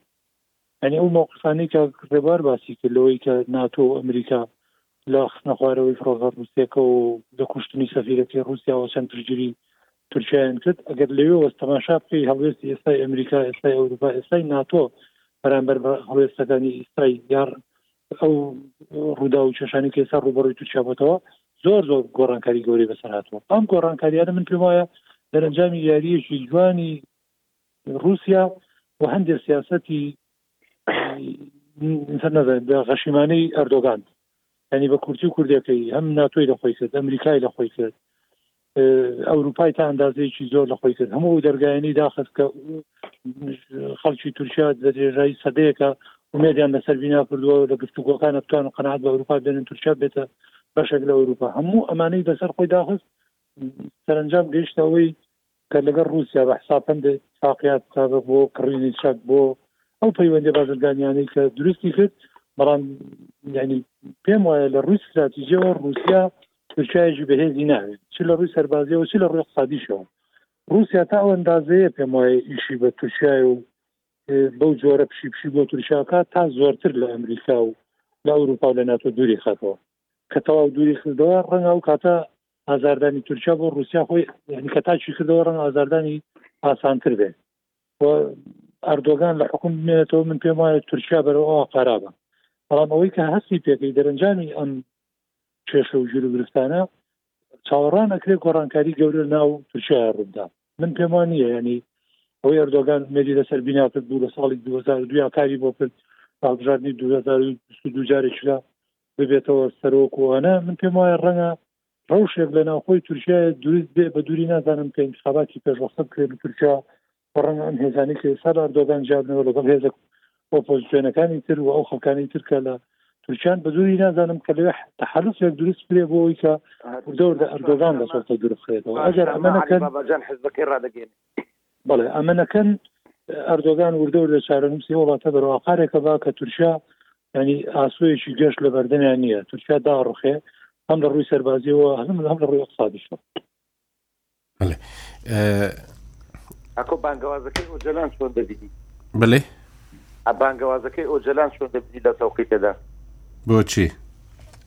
یانی ئەو مەوقفانەی کە ڕێبوار باسی کرد لەوەی کە ناتۆ و ئەمریکا لە خستنە خوارەوەی فڕۆکە ڕووسەکە و لە کوشتنی سەفیرەکەی رووسیاوە چەند پشگیری تورکیایان کرد ئەگەر لەوێ وەست تەماشا بکەی هەڵوێستی ئێستای ئەمریکا ئێستای ئەوروپا ئێستای ناتۆ بەرامبەر بە هەڵوێستەکانی ئیستای یار ئەو ڕوودا و کێشانی کە ئێستا ڕوبەڕووی تورکیا بۆتەوە زۆر زۆر گۆڕانکاری گەوری بەسەر هاتووە ئەم گۆڕانکاریانە من پێم وایە دەرەنجامی یاریەکی جوانی روسیا و هەندێک سیاسەتی غەشیمانەی ئەردۆگان ینی بە کورتی و کوردەکەی هەم ناتۆی لە خۆی کرد ئەمریکای لە خۆی کرد ئەوروپای تا ئەندازەیەکی زۆر لە خۆی کرد هەموو دەرگایانی داخست کە خەڵکی تورکیا لە درێژایی سەدەیەەکە ومێدیان لەسەر بینا کردووە لە گفتوگۆکانە بتوان قەنات بە ئەوروپا بێنن تورکیا بێتە بەشێک لە ئەوروپا هەموو ئەمانەی بەسەر خۆی داخست سەرنجام گەیشتەوەی کە لەگەڵ ڕووسیا بە حساب هەندێک تاقیات سابق بۆ کڕینی چەک بۆ ئەو پەیوەندی بازرگانیانەی کە دروستی کرد بەڵام ینی پێم وایە لە ڕووی ستراتیژەوە ڕووسیا تورکایەکی بەهێزی ناوێت چ لە ڕووی سەربازیەوە چ لە ڕووی قسادیشەوە ڕووسیا تا ئەو ئەندازەیە پێم وایە ئیشی بە تورکای و بەو جۆرە پشی پشی بۆ تورکیاکە تا زۆرتر لە ئەمریکا و لە ئەوروپا لە ناتۆ دووری خاتەوە کە تەواو دووری خزدەوە ڕەنگا و کاتە ئازاردانی تورکیا بۆ رووسیا خۆی یعنی کە تاچی کردەوە ڕەنگ ئازاردانی ئاسانتر بێ ئەردۆگان لە حکوم بمێنێتەوە من پێم وایە تورکیا بەرەوە قەرابە بەڵام ئەوەی کە هەستی پێکەی دەرەنجامی ئەم کێشە و ژور و گرفتانە چاوەڕان ئەکرێت گۆڕانکاری گەورە ناو تورکیا ڕوودا من پێم وان نیە ینی ئەوەی ئەردۆگان مێری لەسەر بیناکرد بوو لە ساڵی 2002 کاری بۆ کرد هەڵبژاردنی 2022 جارێکرا ببێتەوە سەرۆک و ئەنا من پێم وایە ڕەنگە ڕەوشێک لە ناوخۆی تورکیا دروست بێ بە دووری نازانم کە انتخاباتی پێشوەختە بکرێت لە تورکیا ڕەنگە ئەم هێزانی کە ئێستا لە ئەردۆگان جیابنەوە لەگەڵ هێزە ئۆپۆزیسیۆنەکانی تر و ئەو خەکانی ترکە لە تورکیان بە دووری نازانم کە لەوێ تحالفێک دروست بێ بۆی کە دەور لە ئەردۆگان لە سەڵتە دروخێتەوە ئەگەر ئەمە نەکەن حزبەکەی ڕادەگەێنێت بەڵێ ئەمەەکەن ئەردۆگان وردە وردە چارەنووسی وڵاتە بەرەواقارێکە با کە تورکیا ینی ئاسوەیەکی گەش لە بەردەمیان نییە تورکیا داڕخێ هەم لە ڕووی سەربازیەوە هەم هەم لە ڕووی اقتصادیش ئەکۆ بانگەوازەکەی ئۆجلان چۆن دەبینی بڵێ ئە بانگەوازەکەی ئۆجلان چۆن دەبینی لە تەوقیتەدا بۆچی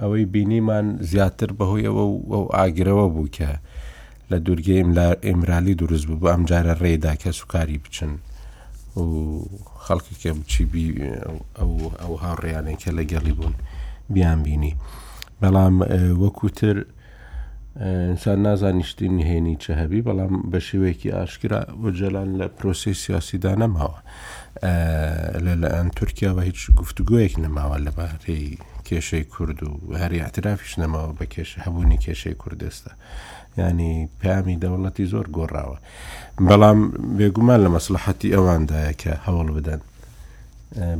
ئەوەی بینیمان زیاتر بەهۆی ئەوە ئەو ئاگرەوە بوو کە لە دوورگە ئیمرالی دروست بوو بە ئەم جارە ڕێدا کە سوکاری بچن و خەڵکێکە بچی ئەو هاوڕێیانێکە لە گەڵی بوون بیان بینی بەڵام وەکوتر ئینسان نازانی شتی نهێنی چ هەبی بەڵام بە شێوەیەکی ئاشکرا ئۆجەلان لە پرۆسی سیاسیدا نەماوە لە لایەن تورکیاوە هیچ گفتوگویەک نەماوە لەبارەی کێشەی کورد و هەری اعترافیش نەماوە بە کێش هەبوونی کێشەی کوردێستا ینی پامی دەوڵەتی زۆر گۆڕاوە بەڵام بێگومان لە مەسلحەتی ئەواندایە کە هەوڵ بدەن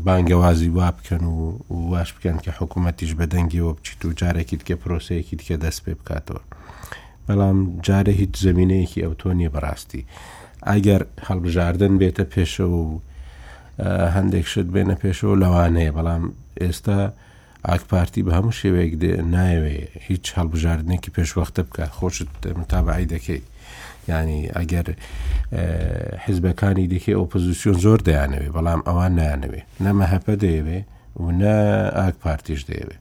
بانگەوازی وا بکەن و واش بکەن کە حکوومەتیش بە دەنگیەوە بچیت و جارێکی دیکە پرۆسەیەکی دیکە دەست پێ بکاتەوە بەڵام جارە هیچ زمینەیەکی ئەوتۆ نیە بەڕاستی ئەگەر هەڵبژاردن بێتە پێشەوە و هەندێک شت بێنە پێشەوە لەوانەیە بەڵام ئێستا ئاکپارتی بە هەموو شێوەیەک دێ نایەوێ هیچ هەڵبژاردنێکی پێشوەختە بکە خۆشت متابعی دەکەی ینی ئەگەر حزبەکانی دیکەی ئۆپۆزیسیۆن زۆر دەیانەوێ بەڵام ئەوان نیانەوێ نەمە هەپە دەیەوێ و نە ئاک پارتیش دەیەوێ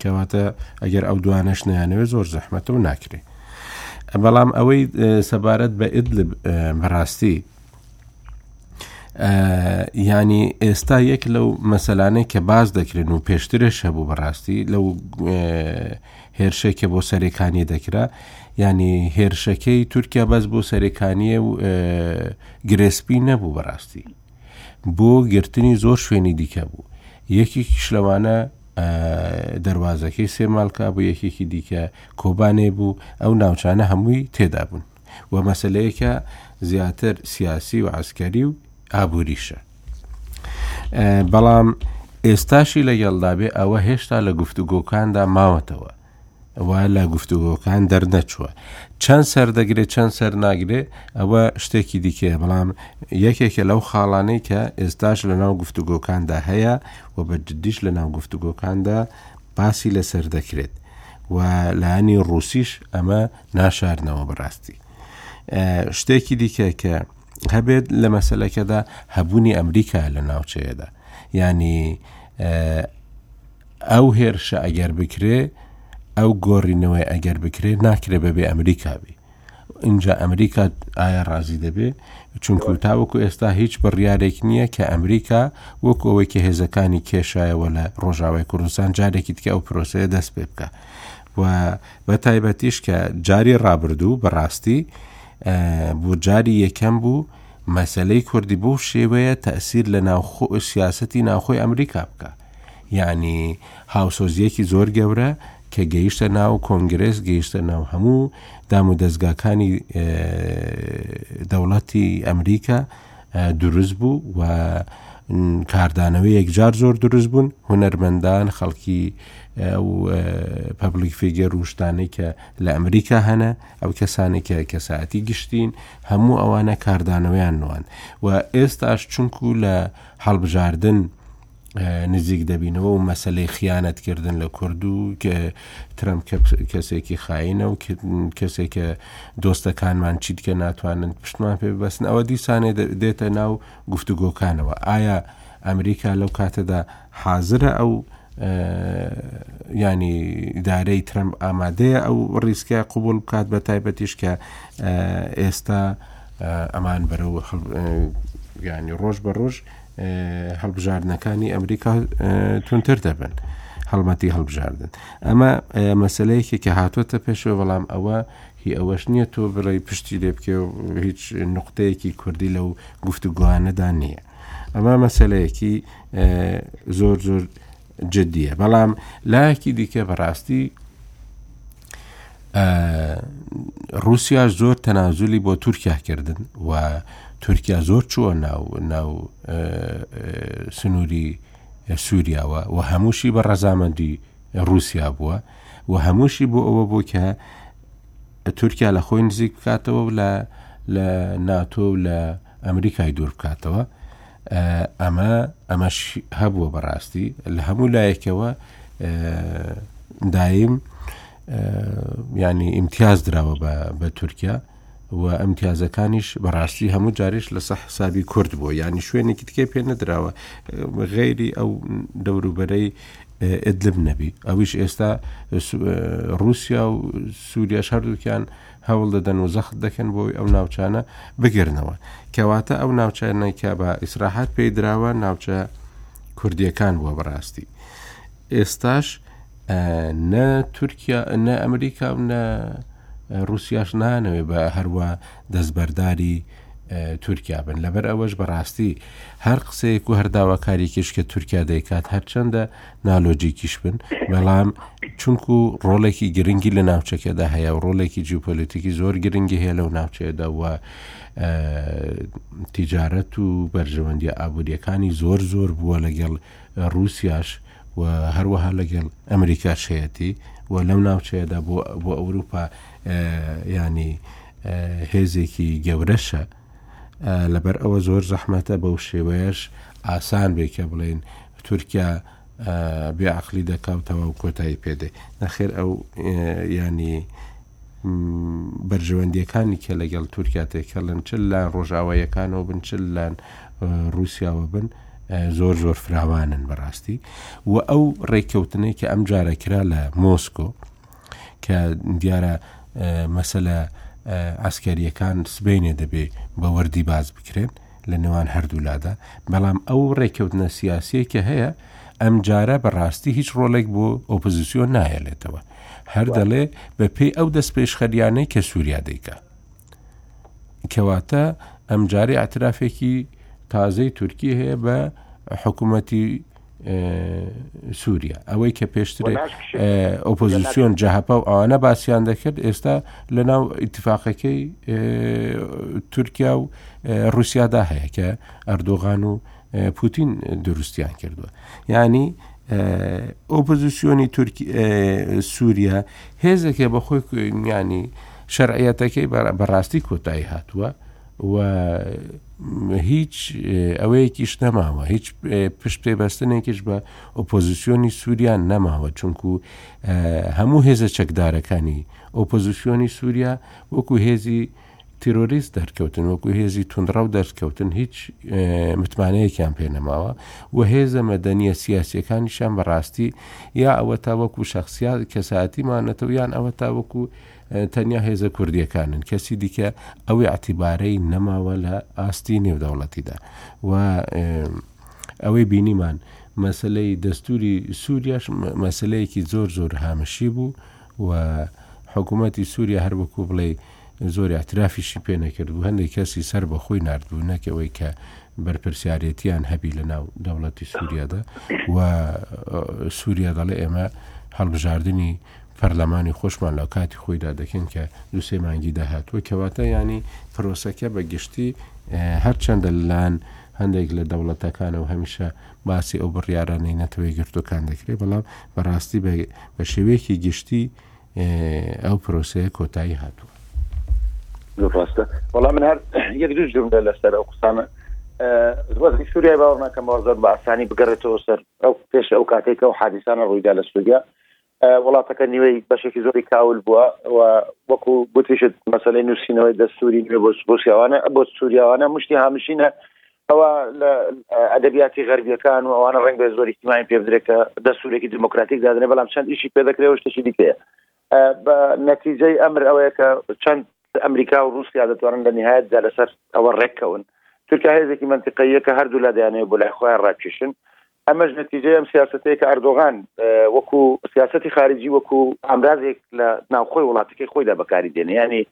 کەواتە ئەگەر ئەو دوانەش نیانەوێ زۆر زەحمەتە و ناکرێ بەڵام ئەوەی سەبارەت بە ئیدلب بەڕاستی ینی ئێستا یەک لەو مەسەلانەی کە باز دەکرێن و پێشترش هەبوو بەڕاستی لەو هێرشێکە بۆ سەرەکانی دەکرا ینی هێرشەکەی تورکیا بەس بۆ سەرەکانیە و گرێسپی نەبوو بەڕاستی بۆ گرتنی زۆر شوێنی دیکە بوو یەکی کیشلەوانە دەواازەکەی سێمالکە بۆ یەکێکی دیکە کۆبانێ بوو ئەو ناوچانە هەمووی تێدا بوون و مەسلەیەکە زیاتر سیاسی و عسکەری و ئابووریشە بەڵام ئێستاشی لەگەڵدابێ ئەوە هێشتا لە گفتوگۆکاندا ماوەتەوە وا لە گفتوگۆکان دەرنەچووە چەند سەر دەگرێت چەند سەر ناگرێت ئەوە شتێکی دیکەیە بەڵام یەکێکە لەو خاڵانەی کە ئێستاش لە ناو گفتوگۆکاندا هەیە و بە جددیش لە ناو گفتوگۆکاندا باسی لەسەر دەکرێت و لایانی ڕوسیش ئەمە ناشارنەوە بەڕاستی شتێکی دیکە کە هەبێت لە مەسلەکەدا هەبوونی ئەمریکا لە ناوچەیەدا ینی ئەو هێرشە ئەگەر بکرێ ئەو گۆڕینەوەی ئەگەر بکرێ ناکرێ بەبێ ئەمریکاوی اینجا ئەمریکا ئایا ڕازی دەبێ چونکو تاوەکو ئێستا هیچ بڕیارێک نییە کە ئەمریکا وەکو ئەوەی کە هێزەکانی کێشایەوە لە ڕۆژاوای کوردستان جارێکی تکە ئەو پرۆسەیە دەست پێ بکە و بە تایبەتیش کە جاری ڕابردوو بەڕاستی بۆ جاری یەکەم بوو مەسلەی کوردی بۆ شێوەیە تەسیر لە ناوخۆ سیاستی ناوخۆی ئەمریکا بکە یعنی هاوسۆزیەکی زۆر گەورە کە گەیشتە ناو کۆنگرس گەیشتە ناو هەموو دام و دەستگاکانی دەوڵەتی ئەمریکا دروست بوو و کاردانەوەی یەکجار زۆر دروست بوون هونەرمەندان خەڵکی ئەو پەبلیک فیگە ڕوشتانی کە لە ئەمریکا هەنە ئەو کەسانی کە کەسایەتی گشتین هەموو ئەوانە کاردانەوەیان نوان و ئێستاش چونکو لە هەڵبژاردن نزیک دەبینەوە و مەسەلەی خیانەت کردن لە کورد و ترەم کەسێکی خاینە و کەسێکە دۆستەکانمان چیت کە ناتوانن پشتمان پێ بەسن ئەوە دیسانێ دێتە ناو گفتوگۆکانەوە ئایا ئەمریکا لەو کاتەدا حازرە ئەو ینی ئیدارەی ترەم ئامادەیە ئەو ڕیسکە قوبول بکات بە تایبەتیش کە ئێستا ئەمان بەرەو ینی ڕۆژ بە ڕۆژ هەڵبژاردنەکانی ئەمریکا تونتر دەبن هەڵمەتی هەڵبژاردن ئەمە مەسلەیەکی کە هاتوۆتە پێشەوە بەڵام ئەوە هی ئەوەش نییە تۆ بڵێ پشتی لێ بکێ و هیچ نقطەیەکی کوردی لەو گفتوگوانەدا نییە ئەمە مەسلەیەکی زۆر زۆر جدیە بەڵام لایەکی دیکە بەڕاستی رووسیا زۆر تەنازولی بۆ تورکیا کردن و تورکیا زۆر چووە ناو ناو سنووری سووریاوە و هەمووشی بە ڕەزامەندی رووسیا بووە و هەمووشی بۆ ئەوە بوو کە تورکیا لە خۆی نزیک بکاتەوە لە لە ناتۆ و لە ئەمریکای دوور بکاتەوە ئەمە ئەمەش هەبووە بەڕاستی لە هەموو لایەکەوە دایم ینی ئیمتیاز دراوە بە تورکیا و ئەمتیازەکانیش بەڕاستی هەموو جارش لەسە حسابی کورد بووە ینی شوێنێکی تکێ پێ نەدراوە غێری ئەو دەوروبەرەی ئدلب نەبی ئەویش ئێستا رووسیا و سووریاش هەردووکیان هەوڵ دەدەن و زەخت دەکەن بۆی ئەو ناوچانە بگرنەوە کەواتە ئەو ناوچانەی کە بە ئیسراحات پێی دراوە ناوچە کوردیەکان بووە بەڕاستی ئێستاش نە تورکیا نە ئەمریکا و نە رووسیاش نانەوێ بە هەروە دەستبەرداری تورکیا بن لەبەر ئەوەش بەڕاستی هەر قسەیەک و هەرداواکاریکیش کە تورکیا دەیکات هەرچەندە نالۆجیکیش بن بەڵام چونکو ڕۆڵێکی گرنگی لە ناوچەکەدا هەیە و ڕۆڵێکی جیوپۆلیتیکی زۆر گرنگی هەیە لەو ناوچەیەدا وە تیجارەت و بەرژەوەندی ئابوووریەکانی زۆر زۆر بووە لەگەڵ رووسیاش و هەروەها لەگەڵ ئەمریکا شەتی و لەو ناوچەیەدا بۆ بۆ ئەوروپا ینی هێزێکی گەورەشە لەبەر ئەوە زۆر زەحمەتە بەو شێوەیەش ئاسان بێ کە بڵێن تورکیا بێ عقلی دەکا و تەواو کۆتایی پێدەی نەخێر ئەو ینی بەرژەوەندیەکانی کە لەگەڵ تورکیا تێکەڵن چل لە ڕۆژاوایەکانەوە بن چل لەن رووسیاوە بن زۆر زۆر فراوانن بەڕاستی و ئەو ڕێککەوتنێک کە ئەم جارە کرا لە مۆسکۆ کە دیارە مەسەلە عەسکەرییەکان سبەینێ دەبێ بە وردی باس بکرێن لە نێوان هەردوولادا بەڵام ئەو ڕێککەوتنە سیاسیە کە هەیە ئەم جارە بەڕاستی هیچ ڕۆلێک بۆ ئۆپۆزیسیۆن ناهێلێتەوە هەر دەڵێ بە پێی ئەو دەست پێشخەریانەی کە سووریا دەیکا کەواتە ئەمجاری ئاعترافێکی تازەی تورکی هەیە بە حکوومەتی سووریا ئەوەی کە پێشتر ئۆپۆزیسیۆن جەهپە و ئەوانە باسییان دەکرد ئێستا لە ناو ئیتفاقەکەی تورکیا و رووسیادا هەیە کە ئەردۆغان و پوتین دروستیان کردووە ینی ئۆپۆزیسیۆنی تورکی سووریا هێزێکە بە خۆی کوێنیانی شەرعەتەکەی بەڕاستی کۆتایی هاتووە و هیچ ئەوەیەکیش نەماوە، هیچ پشت پێبەستنێکیش بە ئۆپۆزیسیۆنی سووریا نەماوە، چونکو هەموو هێزە چەکدارەکانی ئۆپۆزیسیۆنی سووریا وەکو هێزی تیرۆریست دەرکەوتن، وەکو هێزی توندڕەو دەرکەوتن، هیچ متمانەیەکیان پێ نەماوە و هێزە مەدەنیە سیاسیەکانیشان بەڕاستی یا ئەوە تا وەکو شخصیات کەسایەتیمانەتەوە یان ئەوە تا وەکو تەنیا هێزە کوردییەکانن، کەسی دیکە ئەو ئیعتیبارەی نەماوە لە ئاستی نێودەوڵەتیدا و ئەوەی بینیمان مەسەلەی دەستوری سووریاش مەسلەیەکی زۆر زۆر هامشی بوو و حکوومەتی سووریا هەر وەکو بڵێ زۆر اعترافیشی پێ نەکرد و هەندێک کەسی سەر بە خۆی نردبوو نەکەوەی کە بەرپرسیارەتیان هەبی لە ناو دەوڵەتی سووریادا و سووریا دەڵێ ئێمە هەڵبژاردننی پەرلەمانی خۆشمان لە کاتی خۆیدا دەکەین کە دوو سێ مانگی داهاتووە کەواتە یانی پرۆسەکە بە گشتی هەرچەندە لەلایەن هەندێک لە دەوڵەتەکانەوە هەمیشە باسی ئەو بڕیارانەی نەتەوەی گرتوەکان دەکرێت بەڵام بەڕاستی بە شێوەیەکی گشتی ئەو پرۆسەیە کۆتایی هاتووە ڕاستە بەڵام من هەر یەک دوو جملە لەسەر ئەو قسانە وەزی سووریای باوەڕناکەمەوە زۆر بە ئاسانی بگەڕێتەوە سەر ئەو پێش ئەو کاتێکە و حادیسانە ڕوویدا لە سووریا وڵاتەکە نیوەی بەشێکی زۆری کاول بووە و وەکو گوتیشت مەسلەی نووسینەوەی دەستوری نوێ بۆ بۆسیاوانە بۆ سووریاوانە مشتی هامشینە ئەوە لە ئەدەبیاتی غەربیەکان و ئەوانە ڕنگ بە زۆری تیمای پێ بدرێت کە دەستورێکی دموکراتیک دادنێ بەڵام چەند ئیشی پێ دەکرێەوە شتێکی دیکەیە بە نەتیجەی ئەمر ئەوەیە کە چەند ئەمریکا و رووسیا دەتوانن لە نهایەتدا لەسەر ئەوە ڕێککەون تورکیا هێزێکی منتیقەیە کە هەردوو لا دەیانەیە بۆ لای خۆیان ڕاکیشن ئەمەش نەتیجەی ئەم سیاسەتەیە کە ئەردۆغان وەکو سیاسەتی خارجی وەکو ئامرازێک لە ناوخۆی وڵاتەکەی خۆیدا بەکاری دێنێ ینی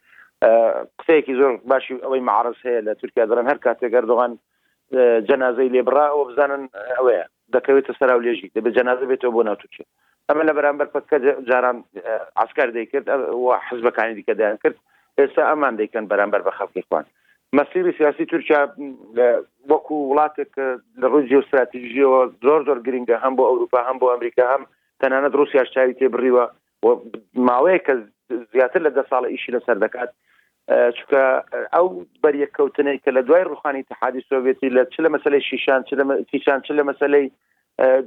قسەیەکی زۆر باشی ئەوەی معرز هەیە لە تورکیا دەڵێن هەر کاتێک ئەردۆغان جەنازەی لێبڕا ئەوە بزانن ئەوەیە دەکەوێتە سەراو لێژی دەبێت جەنازە بێتەوە بۆ ناوتوچێت ئەمە لە بەرامبەر پەککە جاران ئاسکار دەیکرد و حزبەکانی دیکە دەیان کرد ئێستا ئەمان دەیکەن بەرامبەر بە خەڵکی خوان مەسیری سیاسی تورکیا وەکو وڵاتێک لە ڕووی جیۆستراتیژیەوە زۆر زۆر گرنگە هەم بۆ ئەوروپا هەم بۆ ئەمریکا هەم تەنانەت رووسیاش چاوی تێ بڕیوە ماوەیە کە زیاتر لە دە ساڵە ئیشی لەسەر دەکات چکە ئەو بەریەککەوتنەی کە لە دوای ڕوخانی تحادی سۆڤێتی لە چ لە مەسلەی شیشان چ لە کیشان چ لە مەسلەی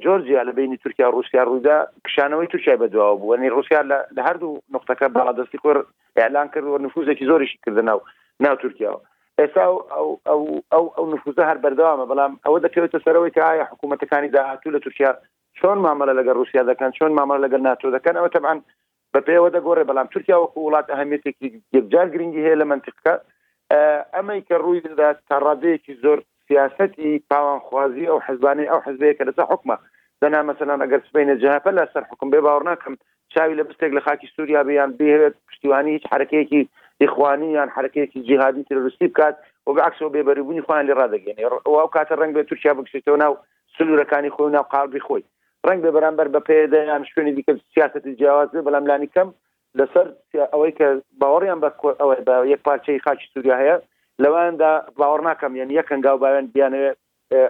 جۆرجیا لە بەینی تورکیا و ڕووسیا ڕوویدا، کشانەوەی تورکیای بەدواوە بوو، یەنی ڕووسیا لە هەردوو نوقتەکە باڵادەستی خۆی ئیعلان کرد و نفووزێکی زۆریشی کردە ناو ناو تورکیاوە. ئێستا ئەو نفووزە هەر بەردەوامە، بەڵام ئەوە دەکەوێتە سەرەوەی کە ئایا حکوومەتەکانی داهاتوو لە تورکیا چۆن مامەڵە لەگەڵ ڕووسیا دەکەن، چۆن مامەڵە لەگەڵ ناتۆ دەکەن، ئەوە تەبعەن بە پێوە دەگۆڕێ بەڵام تورکیا وەکو وڵات ئەهمیتێکی یەکجار گرنگی هەیە لە منتیقەکە ئەمەی کە ڕووی دەدات تا ڕادەیەکی زۆر سیاستی پاوانخوازی ئەو حزبانەی ئەو حزبەیە کە لەسەر حکومە دەنا مەسەلان ئەگەر سبینە جهپە لە سەر حکم بێ باوەڕ ناکەم چاوی لە بستێک لە خاکی سووریا بیان بهوێت پشتیوانی هیچ حرەکەیەکی ئیخوانی یان حرەکەیەکی جیهادی ترۆریستی بکات و بەعکسەوە بێبەریبوونی خۆیان لێ ڕدەگەێنێ ئەو کاتە ڕنگ بێ تورکیا بکشێتەوە ناو سنوورەکانی خۆی ناو قالبی خۆی ڕەنگبێ بەرامبەر بە پەیەدە یان شوێنی دیکە سیاسەتی جیاواز بێ، بەڵام لانی کەم لەسەر ئەوەی کە باوەڕیان بە ئەوەی بە یەک پارچەی خاکی سووریا هەیە لەواندا باوەڕ ناکەم یان یەک هەنگاو باوێن بیانەوێ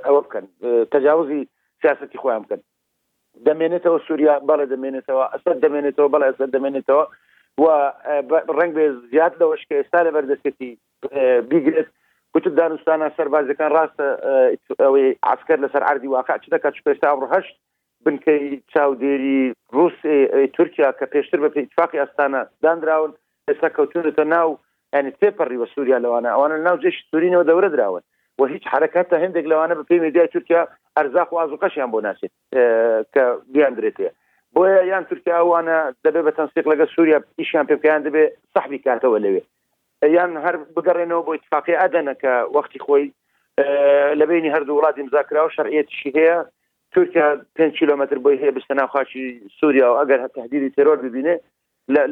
ئەوە بکەن تەجاوزی سیاسەتی خۆیان بکەن دەمێنێتەوە سووریا بەڵێ دەمێنێتەوە ئەسەر دەمێنێتەوە بەڵێ ئەسەر دەمێنێتەوە و ڕنگ بێ زیاد لەوەش کە ئێستا لە بەردەستێتی بیگرێت گوتت دانوستانە سەربازەکان ڕاستە ئەوەی ئاسکەر لەسەر عردی واقع چ دەکات چ پێستا ئەمڕ هەشت بنکەی چاودێری رووس تورکیا کە پێشتر بە پێیتفاقی ئەستانە دانراون ئێستا کەوتونەتە ناو ینی تێپەڕی بە سووریا لەوانە ئەوانە ناو جێش سوورینەوە دەورە دراون و هیچ حرکات تا هەندێک لەوانە بە پێی میدیای تورکیا ئەرزاق و ئازوقەشیان بۆ ناسێت کە بیان درێتێ بۆیە یان تورکیاوانە دەبێ بە تەنسیق لەگە سووریا ئیشیان پێکیان دەبێ سەحبی کاتەوە لەوێ یان هەر بگەڕێنەوە بۆ ئیتفاقی ئەدەنە کە وەختی خۆی لە بینی هەردوو وڵات ئیمزاکراوە شەرعەتشی هەیە تورکیا 5 کیلومتر بۆی هەیە بستە ناو خاچی سووریا و ئەگەر هە تهدیدی ترۆر ببینێ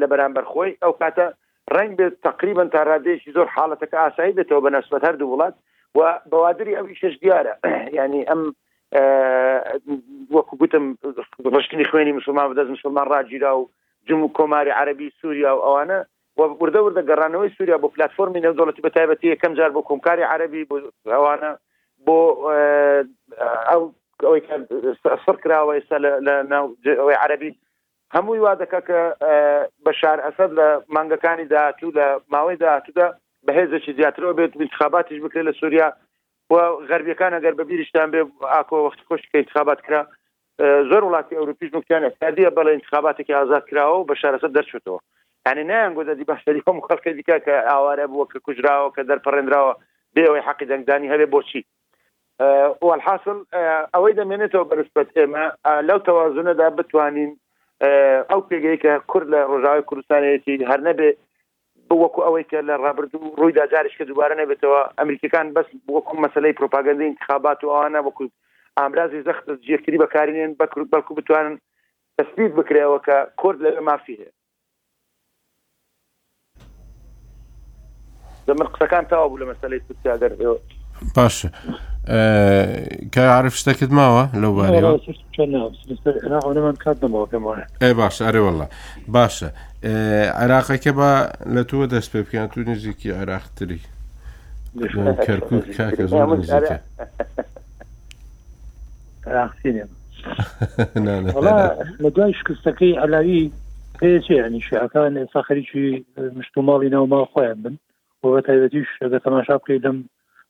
لە بەرامبەر خۆی ئەو کاتە ڕنگ بێت تقریبن تا ڕادێکی زۆر حاڵەتەکە ئاسایی بێتەوە بە نەسبەت هەردوو وڵات و بەوادری ئەو ئیشش دیارە ینی ئەم وەکو گوتم ڕشتنی خوێنی مسلمان بدەست مسلمان ڕاگیرا و جمو کۆماری عربی سووریا و ئەوانە و وردە وردە گەڕانەوەی سوریا بۆ پلاتفۆرمی نێودەوڵەتی بە تایبەتی یەکەم جار بۆ کۆمکاری عەرەبی بۆ ئەوانە بۆ ئەو ئەوەی کە سڕ کراوە ئێستا لە ناو ئەوەی عەرەبی هەمووی وا دەکە کە بەشار ئەسەد لە مانگەکانی داهاتوو لە ماوەی داهاتوودا بەهێزێکی زیاترەوە بێت انتخاباتیش بکرێت لە سوریا و غەربیەکان ئەگەر بە بیرشتان بێ ئاکۆ وەختی خۆشی کە انتخابات کرا زۆر وڵاتی ئەوروپیش نوکتیان ئەتادیە بەڵێ انتخاباتێکی ئازاد کراوە و بە شارەسەر دەرچوتەوە یعنی نایان گۆدەدی بەشەری هەموو خەڵکە دیکە کە ئاوارە بووە کە کوژراوە کە دەرپەڕێنراوە بێەوەی حەقی دەنگدانی هەبێ بۆچی والحاصل ئەوەی دەمێنێتەوە بەرسپەت ئێمە لەو تەوازونەدا بتوانین ئەو پێگەی کە کورد لە ڕۆژاوی کوردستانەتی هەر نەبێ وەکو ئەوەی کە لە ڕابردوو ڕوویدا جارێکی کە دووبارە نەبێتەوە، ئەمریکییەکان بەس وەکو مەسەلەی پروپاگەندەی ئینتخابات و ئەوانە وەکو ئامرازی زەخت دەست یەکتری بەکارینێن بەلکو بتوانن تەسبیت بکرێەوە کە کۆرد لەوێ مافی هەیە. من قسەکان تەوا بوو لە مەسەلەی تورکیا گەر باشە کە عرف شتەکت ماوە لەو بارەوە ئەی باش ئەرێوەله باشە عێراقەکە بە لە تۆ دەست پێ بکەن تو نزیکی عێراقتری کەرکک کاکە زۆر نزیکە لە دوای شکستەکەی علاوی پێچیانی شعەکان ئێستا خەریکی مشتوماڵی ناوما خۆیان بن و بە تایبەتیش دە تەماشا بکەیت دەم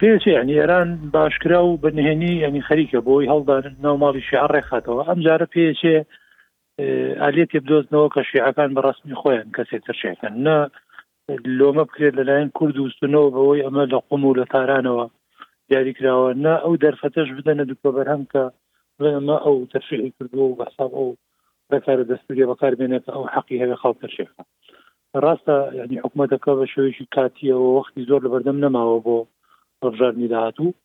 پێچێ ئەنیێران باشکرا و بە نهێنی ئەنی خەریکە بۆی هەڵدان ناو ماڵی شیع ڕێکخاتەوە ئەم جارە پێچێ ئالێتی بدۆزنەوە کە شیعەکان بە ڕسمی خۆیان کەسێک ترشێکەن نە لۆمە بکرێت لەلایەن کورد و سنەوە بەوەی ئەمە لە قوم و لە تارانەوە دیاری کراوە نە ئەو دەرفەتەش بدەنە دکتۆ بەرهەم کە ئەمە ئەو تەرفیعی کردووە و بەساب ئەو ڕێکارە دەستوریە بەکار بێنێت کە ئەو حەقی هەوێ خەڵک تەشێخ ڕاستە یعنی حکوومەتەکە بە شێوەیەکی کاتیەوە وەختی زۆر لە بەردەم نەماوە بۆ هەڵبژاردنی داهاتوو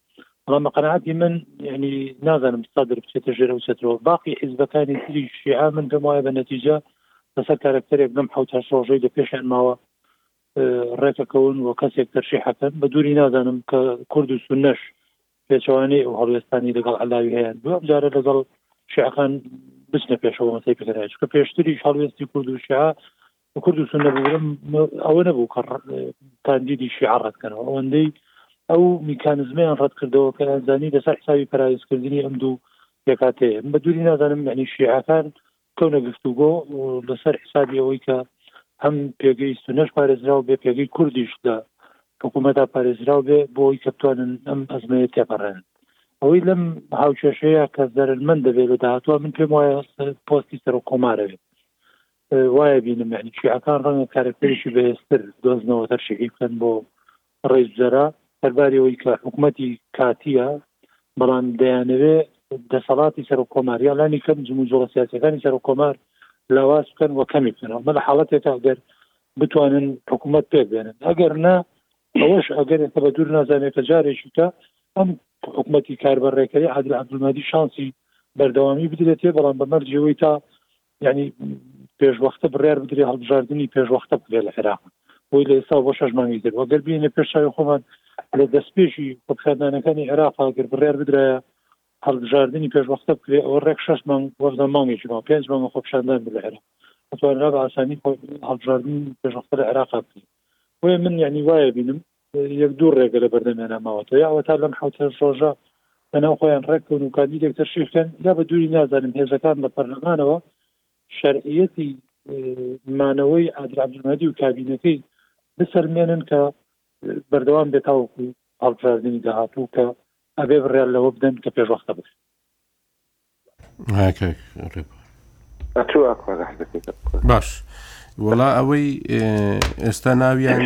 بەڵام بە قەنەعاتی من یعنی نازانم سادر بچێتە ژێرە و چەترەوە باقی حیزبەکانی تری شیعە من پێم وایە بە نەتیجە لەسەر کارکتەرێک بم حوت هەش ڕۆژەی لە پێشیان ماوە ڕێکەکەون و کەسێک تەرشیحەکەن بە دووری نازانم کە کورد و سنەش پێچەوانەی ئەو هەڵوێستانی لەگەڵ عەلاوی هەیە دوو ئەمجارە لەگەڵ شعەکان بچنە پێشەوە مەسەی پێکەدای چکە پێشتریش هەڵوێستی کورد و شعە کورد و سنە بگرم ئەوە نەبوو کە کاندیدی شیعە ڕەتکەنەوە ئەوەندەی ئەو میکانزمیان ڕەت کردەوە کە ئەزانی لەسەر حساوی پەراویزکردنی ئەم دوو پێکاتەیە بە دووری نازانم معنی شیعەکان کەونە گفتوگۆ لەسەر حسابی ئەوەی کە هەم پێگەی سونەش پارێزراو بێ پێگەی کوردیش لە حکوومەتا پارێزراو بێ بۆی کە بتوانن ئەم ئەزمەیە تێپەڕێن ئەوەی لەم هاوکێشەیە کە زەرمەند دەبێت لە داهاتوە من پێم وایە پۆستی سەر کۆمارەوێت وایە بینم یعنی شیعەکان ڕەنگە کارکتەرێکی بەهێزتر دۆزنەوە دەرشێکی بکەن بۆ رەیس زەرا، سەرباری ئەوەی کە حکومەتی کاتییە، بەڵام دەیانەوێ دەسەڵاتی سەرۆک کۆمار یا لانی کەم جموجوڵە سیاسیەکانی سەرۆک کۆمار لاواز بکەن و کەمی بکەن ئەمە لە حاڵەتێکە گەر بتوانن حکوومەت پێک بێنن ئەگەر نا ئەوەش ئەگەر کە بە دوور نازانێت کە جارێکی کە ئەم حکوومەتی کاربەڕێکەری عادل عبدولمادی شانسی بەردەوامی بدرێتێ بەڵام بە مەرجەوەی تا یعنی پێشوەختە بڕیار بدرێ هەڵبژاردننی پێشوەختە بکرێت لە عێراق بۆی لە ئێستا بۆ شەش مانگی تر وەگەر بینە پێشاوی خۆمان لە دەستپێشی خۆپشاردانەکانی عێراق ئەگەر بڕیار بدرایە هەڵبژاردننی پێشوەختە بکرێت ئەوە ڕێک شش مانگ وەزە مانگێکی ما پێنج مانگ خۆپشاندان لە عێراق توانرا بە ئاسانی هەڵبژاردن پێشوەختە لە عێراق بکرێت بۆیە من یعنی وایە بینم یەک دوو ڕێگە لە بەردەمیانا ماوەتەوە یا ئەوەتا لەم حەوت هەشت ڕۆژە لەناو خۆیان ڕێککەون و کاندیدێک تەرشی بکەن یا بە دووری نازانم هێزەکان لە پەرلەمانەوە شەرعیەتی مانەوەی عادل عەبدولمەهدی و کابینەکەی بسەلمێنن کە بەردەوام بێتاوەکو هەڵبژاردنی داهاتوو کە ئەبێ بڕیار لەوە بدەن کە پێشوەختە بکرێت باش وڵا ئەوەی ئێستا ناویان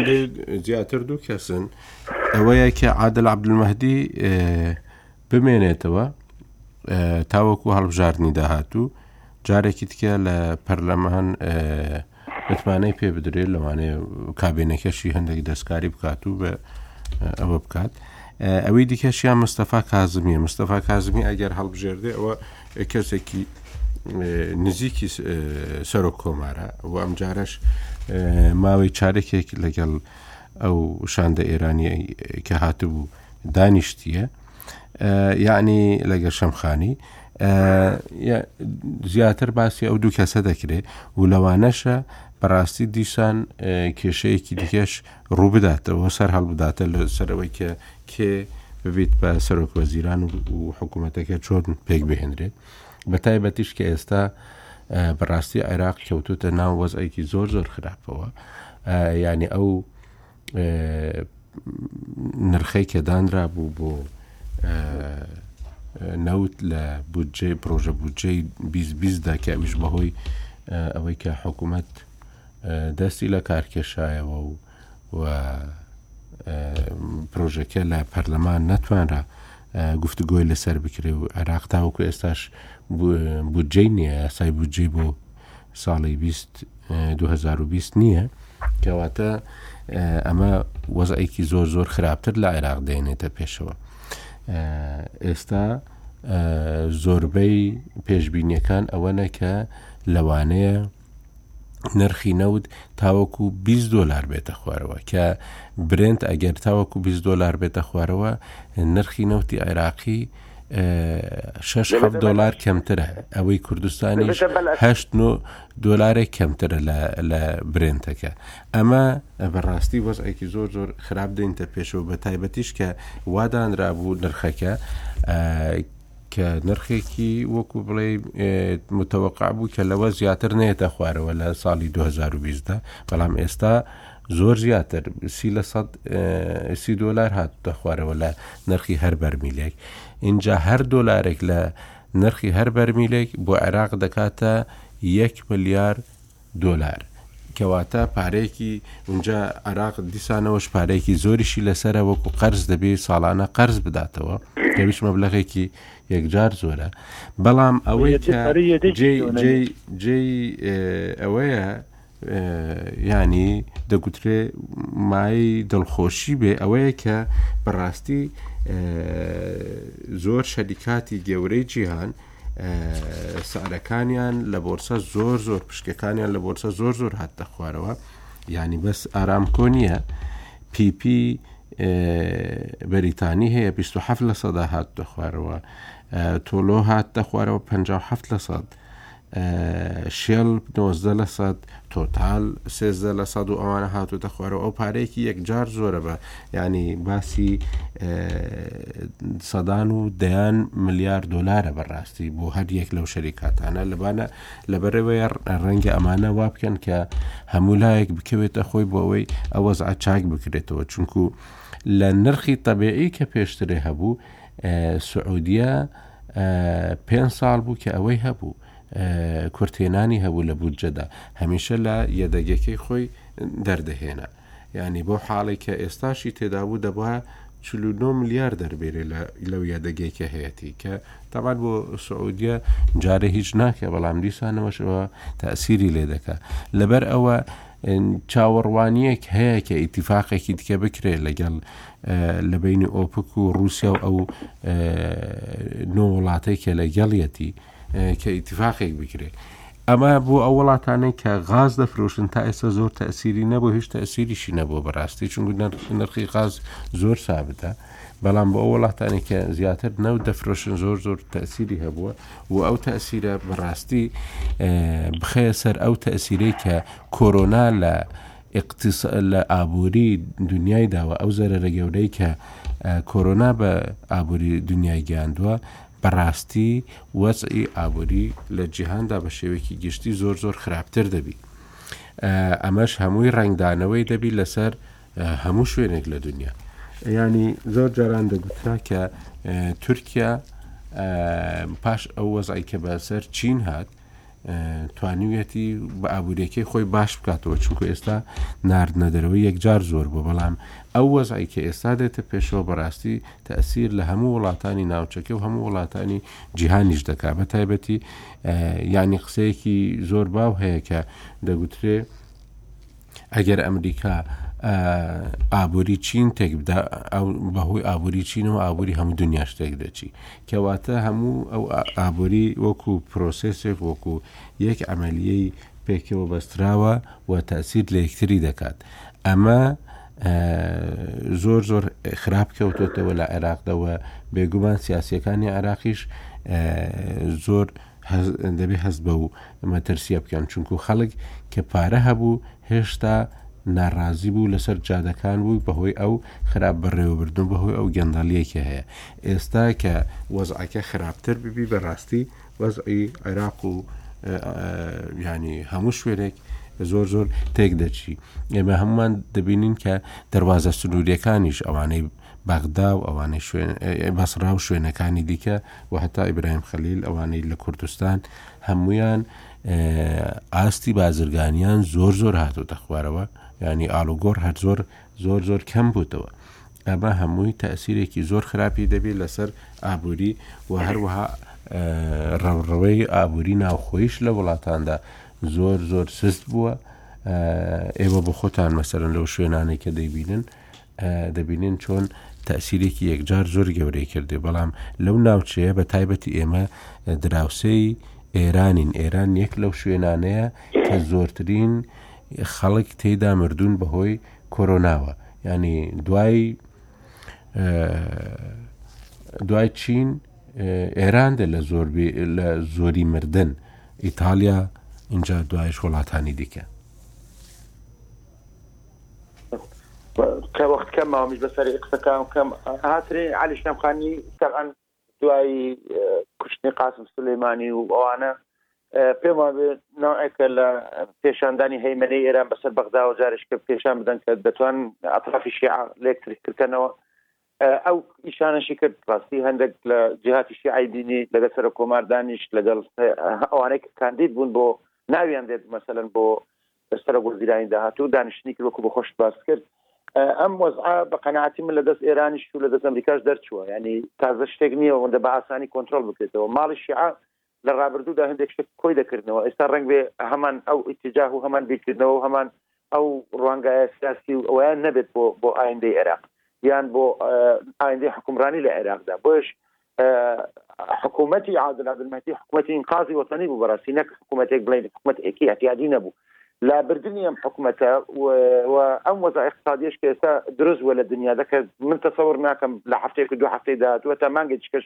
زیاتر دوو کەسن ئەوەیە کە عادل عبدمەدی بمێنێتەوە تاوەکو هەڵبژاردننی داهاتوو جارێکی تکە لە پەرلەمان متمانەی پێ بدرێت لەوانەیە کابێنەکەشی هەندێک دەستکاری بکات و بە ئەوە بکات. ئەوەی دیکەشیان مستەفا کازمیە مستەفا کازمی ئەگەر هەڵبژێردێ ئەوە کەسێکی نزیکی سەرۆک کۆمارە و ئەم جارش ماوەی چارێکێک لەگەڵ ئەو شاندە ئێرانی کە هاتبوو دانیشتە یعنی لەگە شەمخانی زیاتر باسی ئەو دوو کەسە دەکرێت و لەوانەشە بەڕاستی دیسان کێشەیەکی دیکەش ڕووبداتەوە سەر هەڵبداتە لە سەرەوەی کە کێ ببیت بە سەرۆک وەزیران و حکوومەتەکە چۆن پێک بهێنرێت بە تایبەتیش کە ئێستا بەڕاستی عێراق کەوتوتە ناو وەزایکی زۆر زۆر خراپەوە ینی ئەو نرخەی کە دانرابوو بۆ نەوت لە بودجێ پرۆژە بودجەی 2020 دا کە ئەویش بەهۆی ئەوەی کە حکوومەت دەستی لە کارکێشایەوە و و پرۆژەکە لە پەرلەمان نەتوانرا گفتوگۆی لەسەر بکرێ و عێراق تاوەکو ئێستاش بودجەی نییە یاسای بودجەی بۆ ساڵی بیست دو هەزار و بیست نییە کەواتە ئەمە وەزعێکی زۆر زۆر خراپتر لە عێراق دێنێتە پێشەوە ئێستا زۆربەی پێشببینیەکان ئەوەنە کە لەوانەیە نرخی نەوت تاوەکو 20 دلار بێتە خوارەوە کە برنت ئەگەر تاوەکو 20 دلار بێتە خوارەوە نرخی نەوتی عێراقی شش حەف دۆلار کەمترە ئەوەی کوردستانی هەشت نۆ دۆلارێک کەمترە لە برێنتەکە ئەمە بەڕاستی وەزعێکی زۆر زۆر خراپ دێنتە پێشەوە بە تایبەتیش کە وادانرا بوو نرخەکە کە نرخێکی وەکو بڵێ متەوەقع بوو کە لەوە زیاتر نێتە خوارەوە لە ساڵی 2020دا بەڵام ئێستا زۆر زیاتر سی لە سەد سی دۆلار هاتە خوارەوە لە نرخی هەر بەرمیلێک اینجا هەر دۆلارێک لە نرخی هەر بەرمیلێک بۆ عێراق دەکاتە یەک ملیار دۆلار کەواتە پارێکی اونجا عراق دیسانەوەش پارێکی زۆریشی لەسرە وەکو قەرز دەبێ ساڵانە قەرز بداتەوە کەویش مەبلغێکی یەکجار زۆرە بەڵام ئەوەی جێ ئەوەیە یانی دەگوترێ مای دڵخۆشی بێ ئەوەیە کە بەڕاستی زۆر شەریکاتی گەورەی جیهان سعرەکانیان لە بۆرسە زۆر زۆر پشکەکانیان لە بۆرسە زۆر زۆر هات دەخوارەوە ینی بەس ئارام کۆنیە پیپی بەریتانی هەیە 27 لە سەدا هات دەخوارەوە تۆلۆ هات دەخوارەوە 57 لە سەد شێڵ نۆزدە لە سەد تۆتال سێزدە لە سەد و ئەوانە هاتوتە خوارەوە ئەو پارەیەکی یەکجار زۆرە بە ینی باسی سەدان و دەیان ملیار دلارە بەڕاستی بۆ هەر یەک لەو شەریکاتانە لەبانە لەبەرەوەی ڕەنگە ئەمانە وا بکەن کە هەموو لایەک بکەوێتە خۆی بۆ ئەوەی ئەوەز ئاچاک بکرێتەوە چونکو لە نرخی طببیعی کە پێشترێ هەبوو سعودیە پێنج ساڵ بوو کە ئەوەی هەبوو کورتهێنانی هەبوو لە بودجەدا، هەمیشە لە یەدەگەکەی خۆی دەردەهێنا. یانی بەو حاڵەی کە ئێستاشی تێدا بوو دەبوایە چل و نۆ ملیار دەربێرێ لەو یەدەگەی کە هەیەتی، کە تەبعەن بۆ سعودیە جارێ هیچ ناکا، بەڵام دیسانەوەش ئەوە تەئسیری لێ دەکا. لەبەر ئەوە چاوەڕوانییەک هەیە کە ئیتیفاقێکی دیکە بکرێ لەگەڵ لە بەینی ئۆپک و ڕووسیا و ئەو نۆ وڵاتەی کە لە گەڵیەتی کە ئیتیفاقێک بکرێت ئەمە بۆ ئەو وڵاتانەی کە غاز دەفرۆشن تا ئێستا زۆر تەسیری نەبوو هیچ تەسیریشی نەبوو بەڕاستی چون نرخی نرخی غاز زۆر سابتە بەڵام بۆ ئەو وڵاتانی کە زیاتر نەوت دەفرۆشن زۆر زۆر تەسیری هەبووە و ئەو تەسیرە بەڕاستی بخەیە سەر ئەو تەسیرەی کە کۆرۆنا لە ئیقتس لە ئابووری دونیای داوە، ئەو زەرەرە گەورەی کە کۆرۆنا بە ئابووری دونیای گەیاندووە، بە ڕاستی وەزعی ئابووری لە جیهاندا بە شێوەیەکی گشتی زۆر زۆر خراپتر دەبی. ئەمەش هەمووی ڕەنگدانەوەی دەبی لەسەر هەموو شوێنێک لە دونیا. یانی زۆر جاران دەگوترا کە تورکیا پاش ئەو وەزعەی کە بە سەر چین هات، توانیویەتی بە ئابوورێکی خۆی باش بکاتەوە چونکو ئێستا نردە دەرەوە یەکجار زۆر بۆ بەڵام ئەو وەزای کە ئێستا دێتە پێشەوە بەڕاستی تەسیر لە هەموو وڵاتانی ناوچەکە و هەموو وڵاتانی جیهانیش دەکا بە تایبەتی ینی قسەیەکی زۆر باو هەیە کە دەگوترێ ئەگەر ئەمریکا ئابوری چین تێکبدا ئەو بەهۆی ئابوری چینەوە ئابوری هەموو دنیاش تێک دەچی کەواتە هەموو ئەو ئابوری وەکو پرۆسسێک وەکو یەک ئەمەلیەی پێکەوە بەستراوە و تاسیر لە یەکتری دەکات ئەمە زۆر زۆر خراپ کەوتۆتەوە لە عێراقدەوە بێگومان سیاسەکانی عێراقیش زۆر دەبێ هەست بەو مەترسیە بکەن چونکو خەڵک کە پارە هەبوو هێشتا ناڕازی بوو لەسەر جادەکان بوو بەهۆی ئەو خراپ بەڕێوەبردن بەهۆی ئەو گەندەڵیەکی هەیە ئێستا کە وەزعەکە خراپتر ببی بەڕاستی وەزعی عێراق و ینی هەموو شوێنێک زۆر زۆر تێک دەچی ئێمە هەمومان دەبینین کە دەواازە سنووریەکانیش ئەوانەی بەغدا و ئەوانەی شوێن بەسڕا و شوێنەکانی دیکە و هەتا ئیبراهیم خەلیل ئەوانەی لە کوردستان هەمویان ئاستی بازرگانیان زۆر زۆر هاتوتە خوارەوە ینی ئالوگۆڕ هەر زۆر زۆر زۆر کەم بووتەوە ئەمە هەمووی تەسیرێکی زۆر خراپی دەبێت لەسەر ئابووری و هەروەها ڕەوڕەوەی ئابووری ناوخۆیش لە وڵاتاندا زۆر زۆر سست بووە ئێوە بۆ خۆتان مەسەرن لەو شوێنانەی کە دەیبینن دەبینین چۆن تەئسیرێکی یەکجار زۆر گەورەی کردێ بەڵام لەو ناوچەیە بە تایبەتی ئێمە دراوسێی ئێرانین ئێران یەک لەو شوێنانەیە کە زۆرترین خەڵک تێدا مردوون بەهۆی کۆرۆناوە ینی دوای دوای چین ئێراندە لە زۆر لە زۆری مردن ئیتالیا اینجا دوایش وڵاتانی دیکە کە وەخت کەم مامیش بەسەر قسەکان کەم هاترێ علی شەمخانی تەعاان دوایی کوشتنی قاسم سلەیمانی و ئەوانە پێم وابێ ناوێکە لە پێشاندانی هەیمەەی ئێران بەسەر بەغداوە جارشکە پێشان بدەن کە دەتوان ئەطرافی شیع لەکتریکردکەنەوە ئەو ئیشانەشی کرد ڕاستی هەندێک لە جیهاتی شیعی بینی لەگە سەر کۆمار دانیشت لەگەڵ ئەوانێک کاندید بوون بۆ ناویان دێت مەسەن بۆ سەر گۆزیرانی داهاتوو دانیشتنی کرد وەکو بە خۆشت باس کرد ئەم وەزعا بە قەنەعاتی من لە دەست ئێرانیش و لە دەست ئەمریکاش دەرچووە ینی تازە شتێک نییە وەندە بە ئاسانی کۆنتترۆل بکرێتەوە ماڵی شیعە لە ڕابردوودا هەندێک شت کۆی دەکردنەوە، ئێستا ڕەنگبێ هەمان ئەو ئیتیجاه و هەمان بیرکردنەوە و هەمان ئەو ڕوانگایە سیاسی و ئەوەیان نەبێت بۆ بۆ ئایندەی عێراق یان بۆ ئایندەی حکومڕانی لە عێراقدا بۆیش حکوومەتی عادل عبدالمهدی حکوومەتی ئینقاذی وەتەنی بوو بەڕاستی نەک حکوومەتێک بڵێن حکوومەت ئێکی احتیادی نەبوو لابردنی ئەم حکوومەتە و ئەم وەزا اقتصادیش کە ئێستا دروست وە لە دنیادا کە من تەسەور ناکەم لە هەفتەیەک دو هەفتەی داهاتوە تا مانگێکیکەش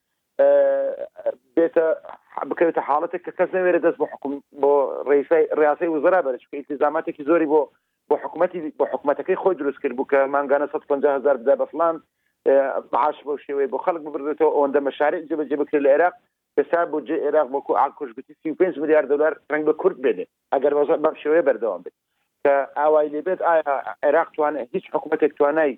بێتە بکەوێتە حاڵەتێک کە کەس نەوێرە دەست بۆ حکوم بۆ ڕێسای ڕاستەی وزرا بەرچکە ئیلتزاماتێکی زۆری بۆ بۆ حکوومەتی بۆ حکوومەتەکەی خۆی دروست کرد بوو کە مانگانە 150 هزار بدا بە فلان باش بۆ شێوەی بۆ خەڵک ببردێتەوە ئەوەندە مەشارع جێبەجێ بکرێت لە عێراق ئێستا بۆ جێ عێراق بۆ کو ئاکۆشگوتی 35 میلیارد دلار ڕنگ بە کورد بێنێت ئەگەر بەم شێوەیە بەردەوام بێت کە ئاوای لێبێت ئایا عێراق توانێت هیچ حکوومەتێک توانای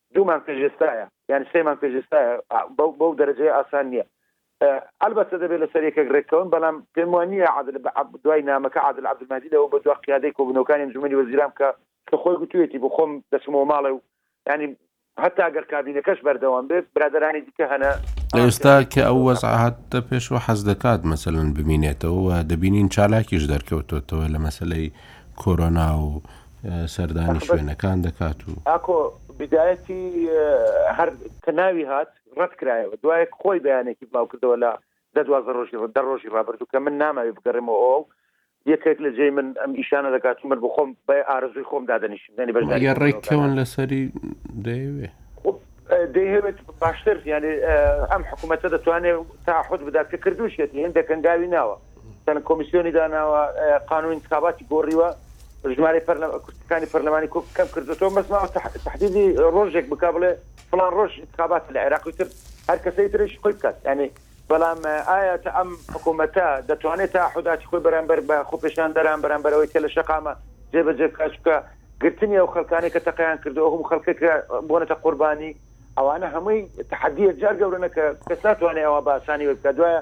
دوو مانگ پێش ئێستایە یان سێ مانگ پێش ئێستایە بەو بەو دەرەجەیە ئاسان نییە ئەلبەتە دەبێت لەسەر یەکێک ڕێککەون بەڵام پێم وان نییە عادل دوای نامەکە عادل عبدمادی لەوە بە دوا قیادەی کۆبنەوەکانی ئەنجومەنی وەزیران کە کە خۆی گوتوێتی بۆ خۆم دەچمەوە ماڵێ و ینی هەتا گەر کابینەکەش بەردەوام بێت برادرانی دیکە هەنە ئێستا کە ئەو وەزعهاتە پێشوە حەز دەکات مەسەن بمینێتەوە و دەبینین چالاکیش دەرکەوتوتەوە لە مەسلەی کۆرۆنا و سەردانی شوێنەکان دەکات و. ئاکۆ بدایەتی هەر کە ناوی هات ڕەت کرایەوە، دوای خۆی بەیانێکی بڵاوکردەوە لە دە دوازدە ڕۆژی دە ڕۆژی ڕابردوو کە من نامەوێ بگەڕێمەوە ئۆ و یەکێک لە جێی من ئەم ئیشانە دەکات و من بۆ خۆم بە ئارەزووی خۆم دادەنیشم یانی بەشداری ئەگەر ڕێک کەون لەسەری دەیەوێ دەیهەوێت باشتر یانی ئەم حکوومەتە دەتوانێت تاحود بدات کە کردووشیەتی هێندێک هەنگاوی ناوە. کۆمیسیۆنی داناوە قانون انتخاباتی گۆڕیوە ژمارە کوردەکانی پەرلەمانی کوک کەم کردوەوە مەسما تحدیدی ڕۆژێک بک بڵێ فلان ڕۆژ انتخابات لە عێراقی تر هەر کەسەی ترش خۆی بکات ینی بەڵام ئایا تا ئەم حکوومەتە دەتوانێت تا حداتی خۆی بەرامبەر بە خۆ پێشان دەران بەرامبەرەوەی کە لە شقامە جێبەجێ بکچکە گرتنی ئەو خەلکانی کە تەقیان کردو هەم خەڵکێک بۆنەتە قوربانی ئەوانە هەمووی تحدیە جار گەورنە کە کەس ناتوانێت ئەوە باسانی بکە دوایە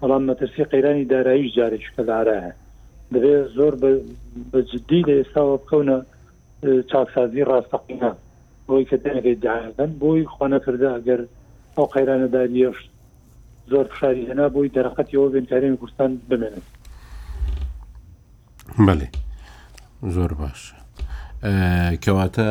بەڵام مەترسی قەیرانی داراییش جارێکی کە لە عراە دەبێت زۆر بە جددی لە ئێستاوە بکەونە چاکسازی ڕاستەقینە بۆی کە دەنەکەی داگەن بۆی خۆنەکردە ئەگەر ئەو قەیرانە داریەش زۆر فشاری هێنا بۆی دەرەقەتی ئەوە بێن کارێن کوردستان بمێنێت بەێ زۆر باش کەواتە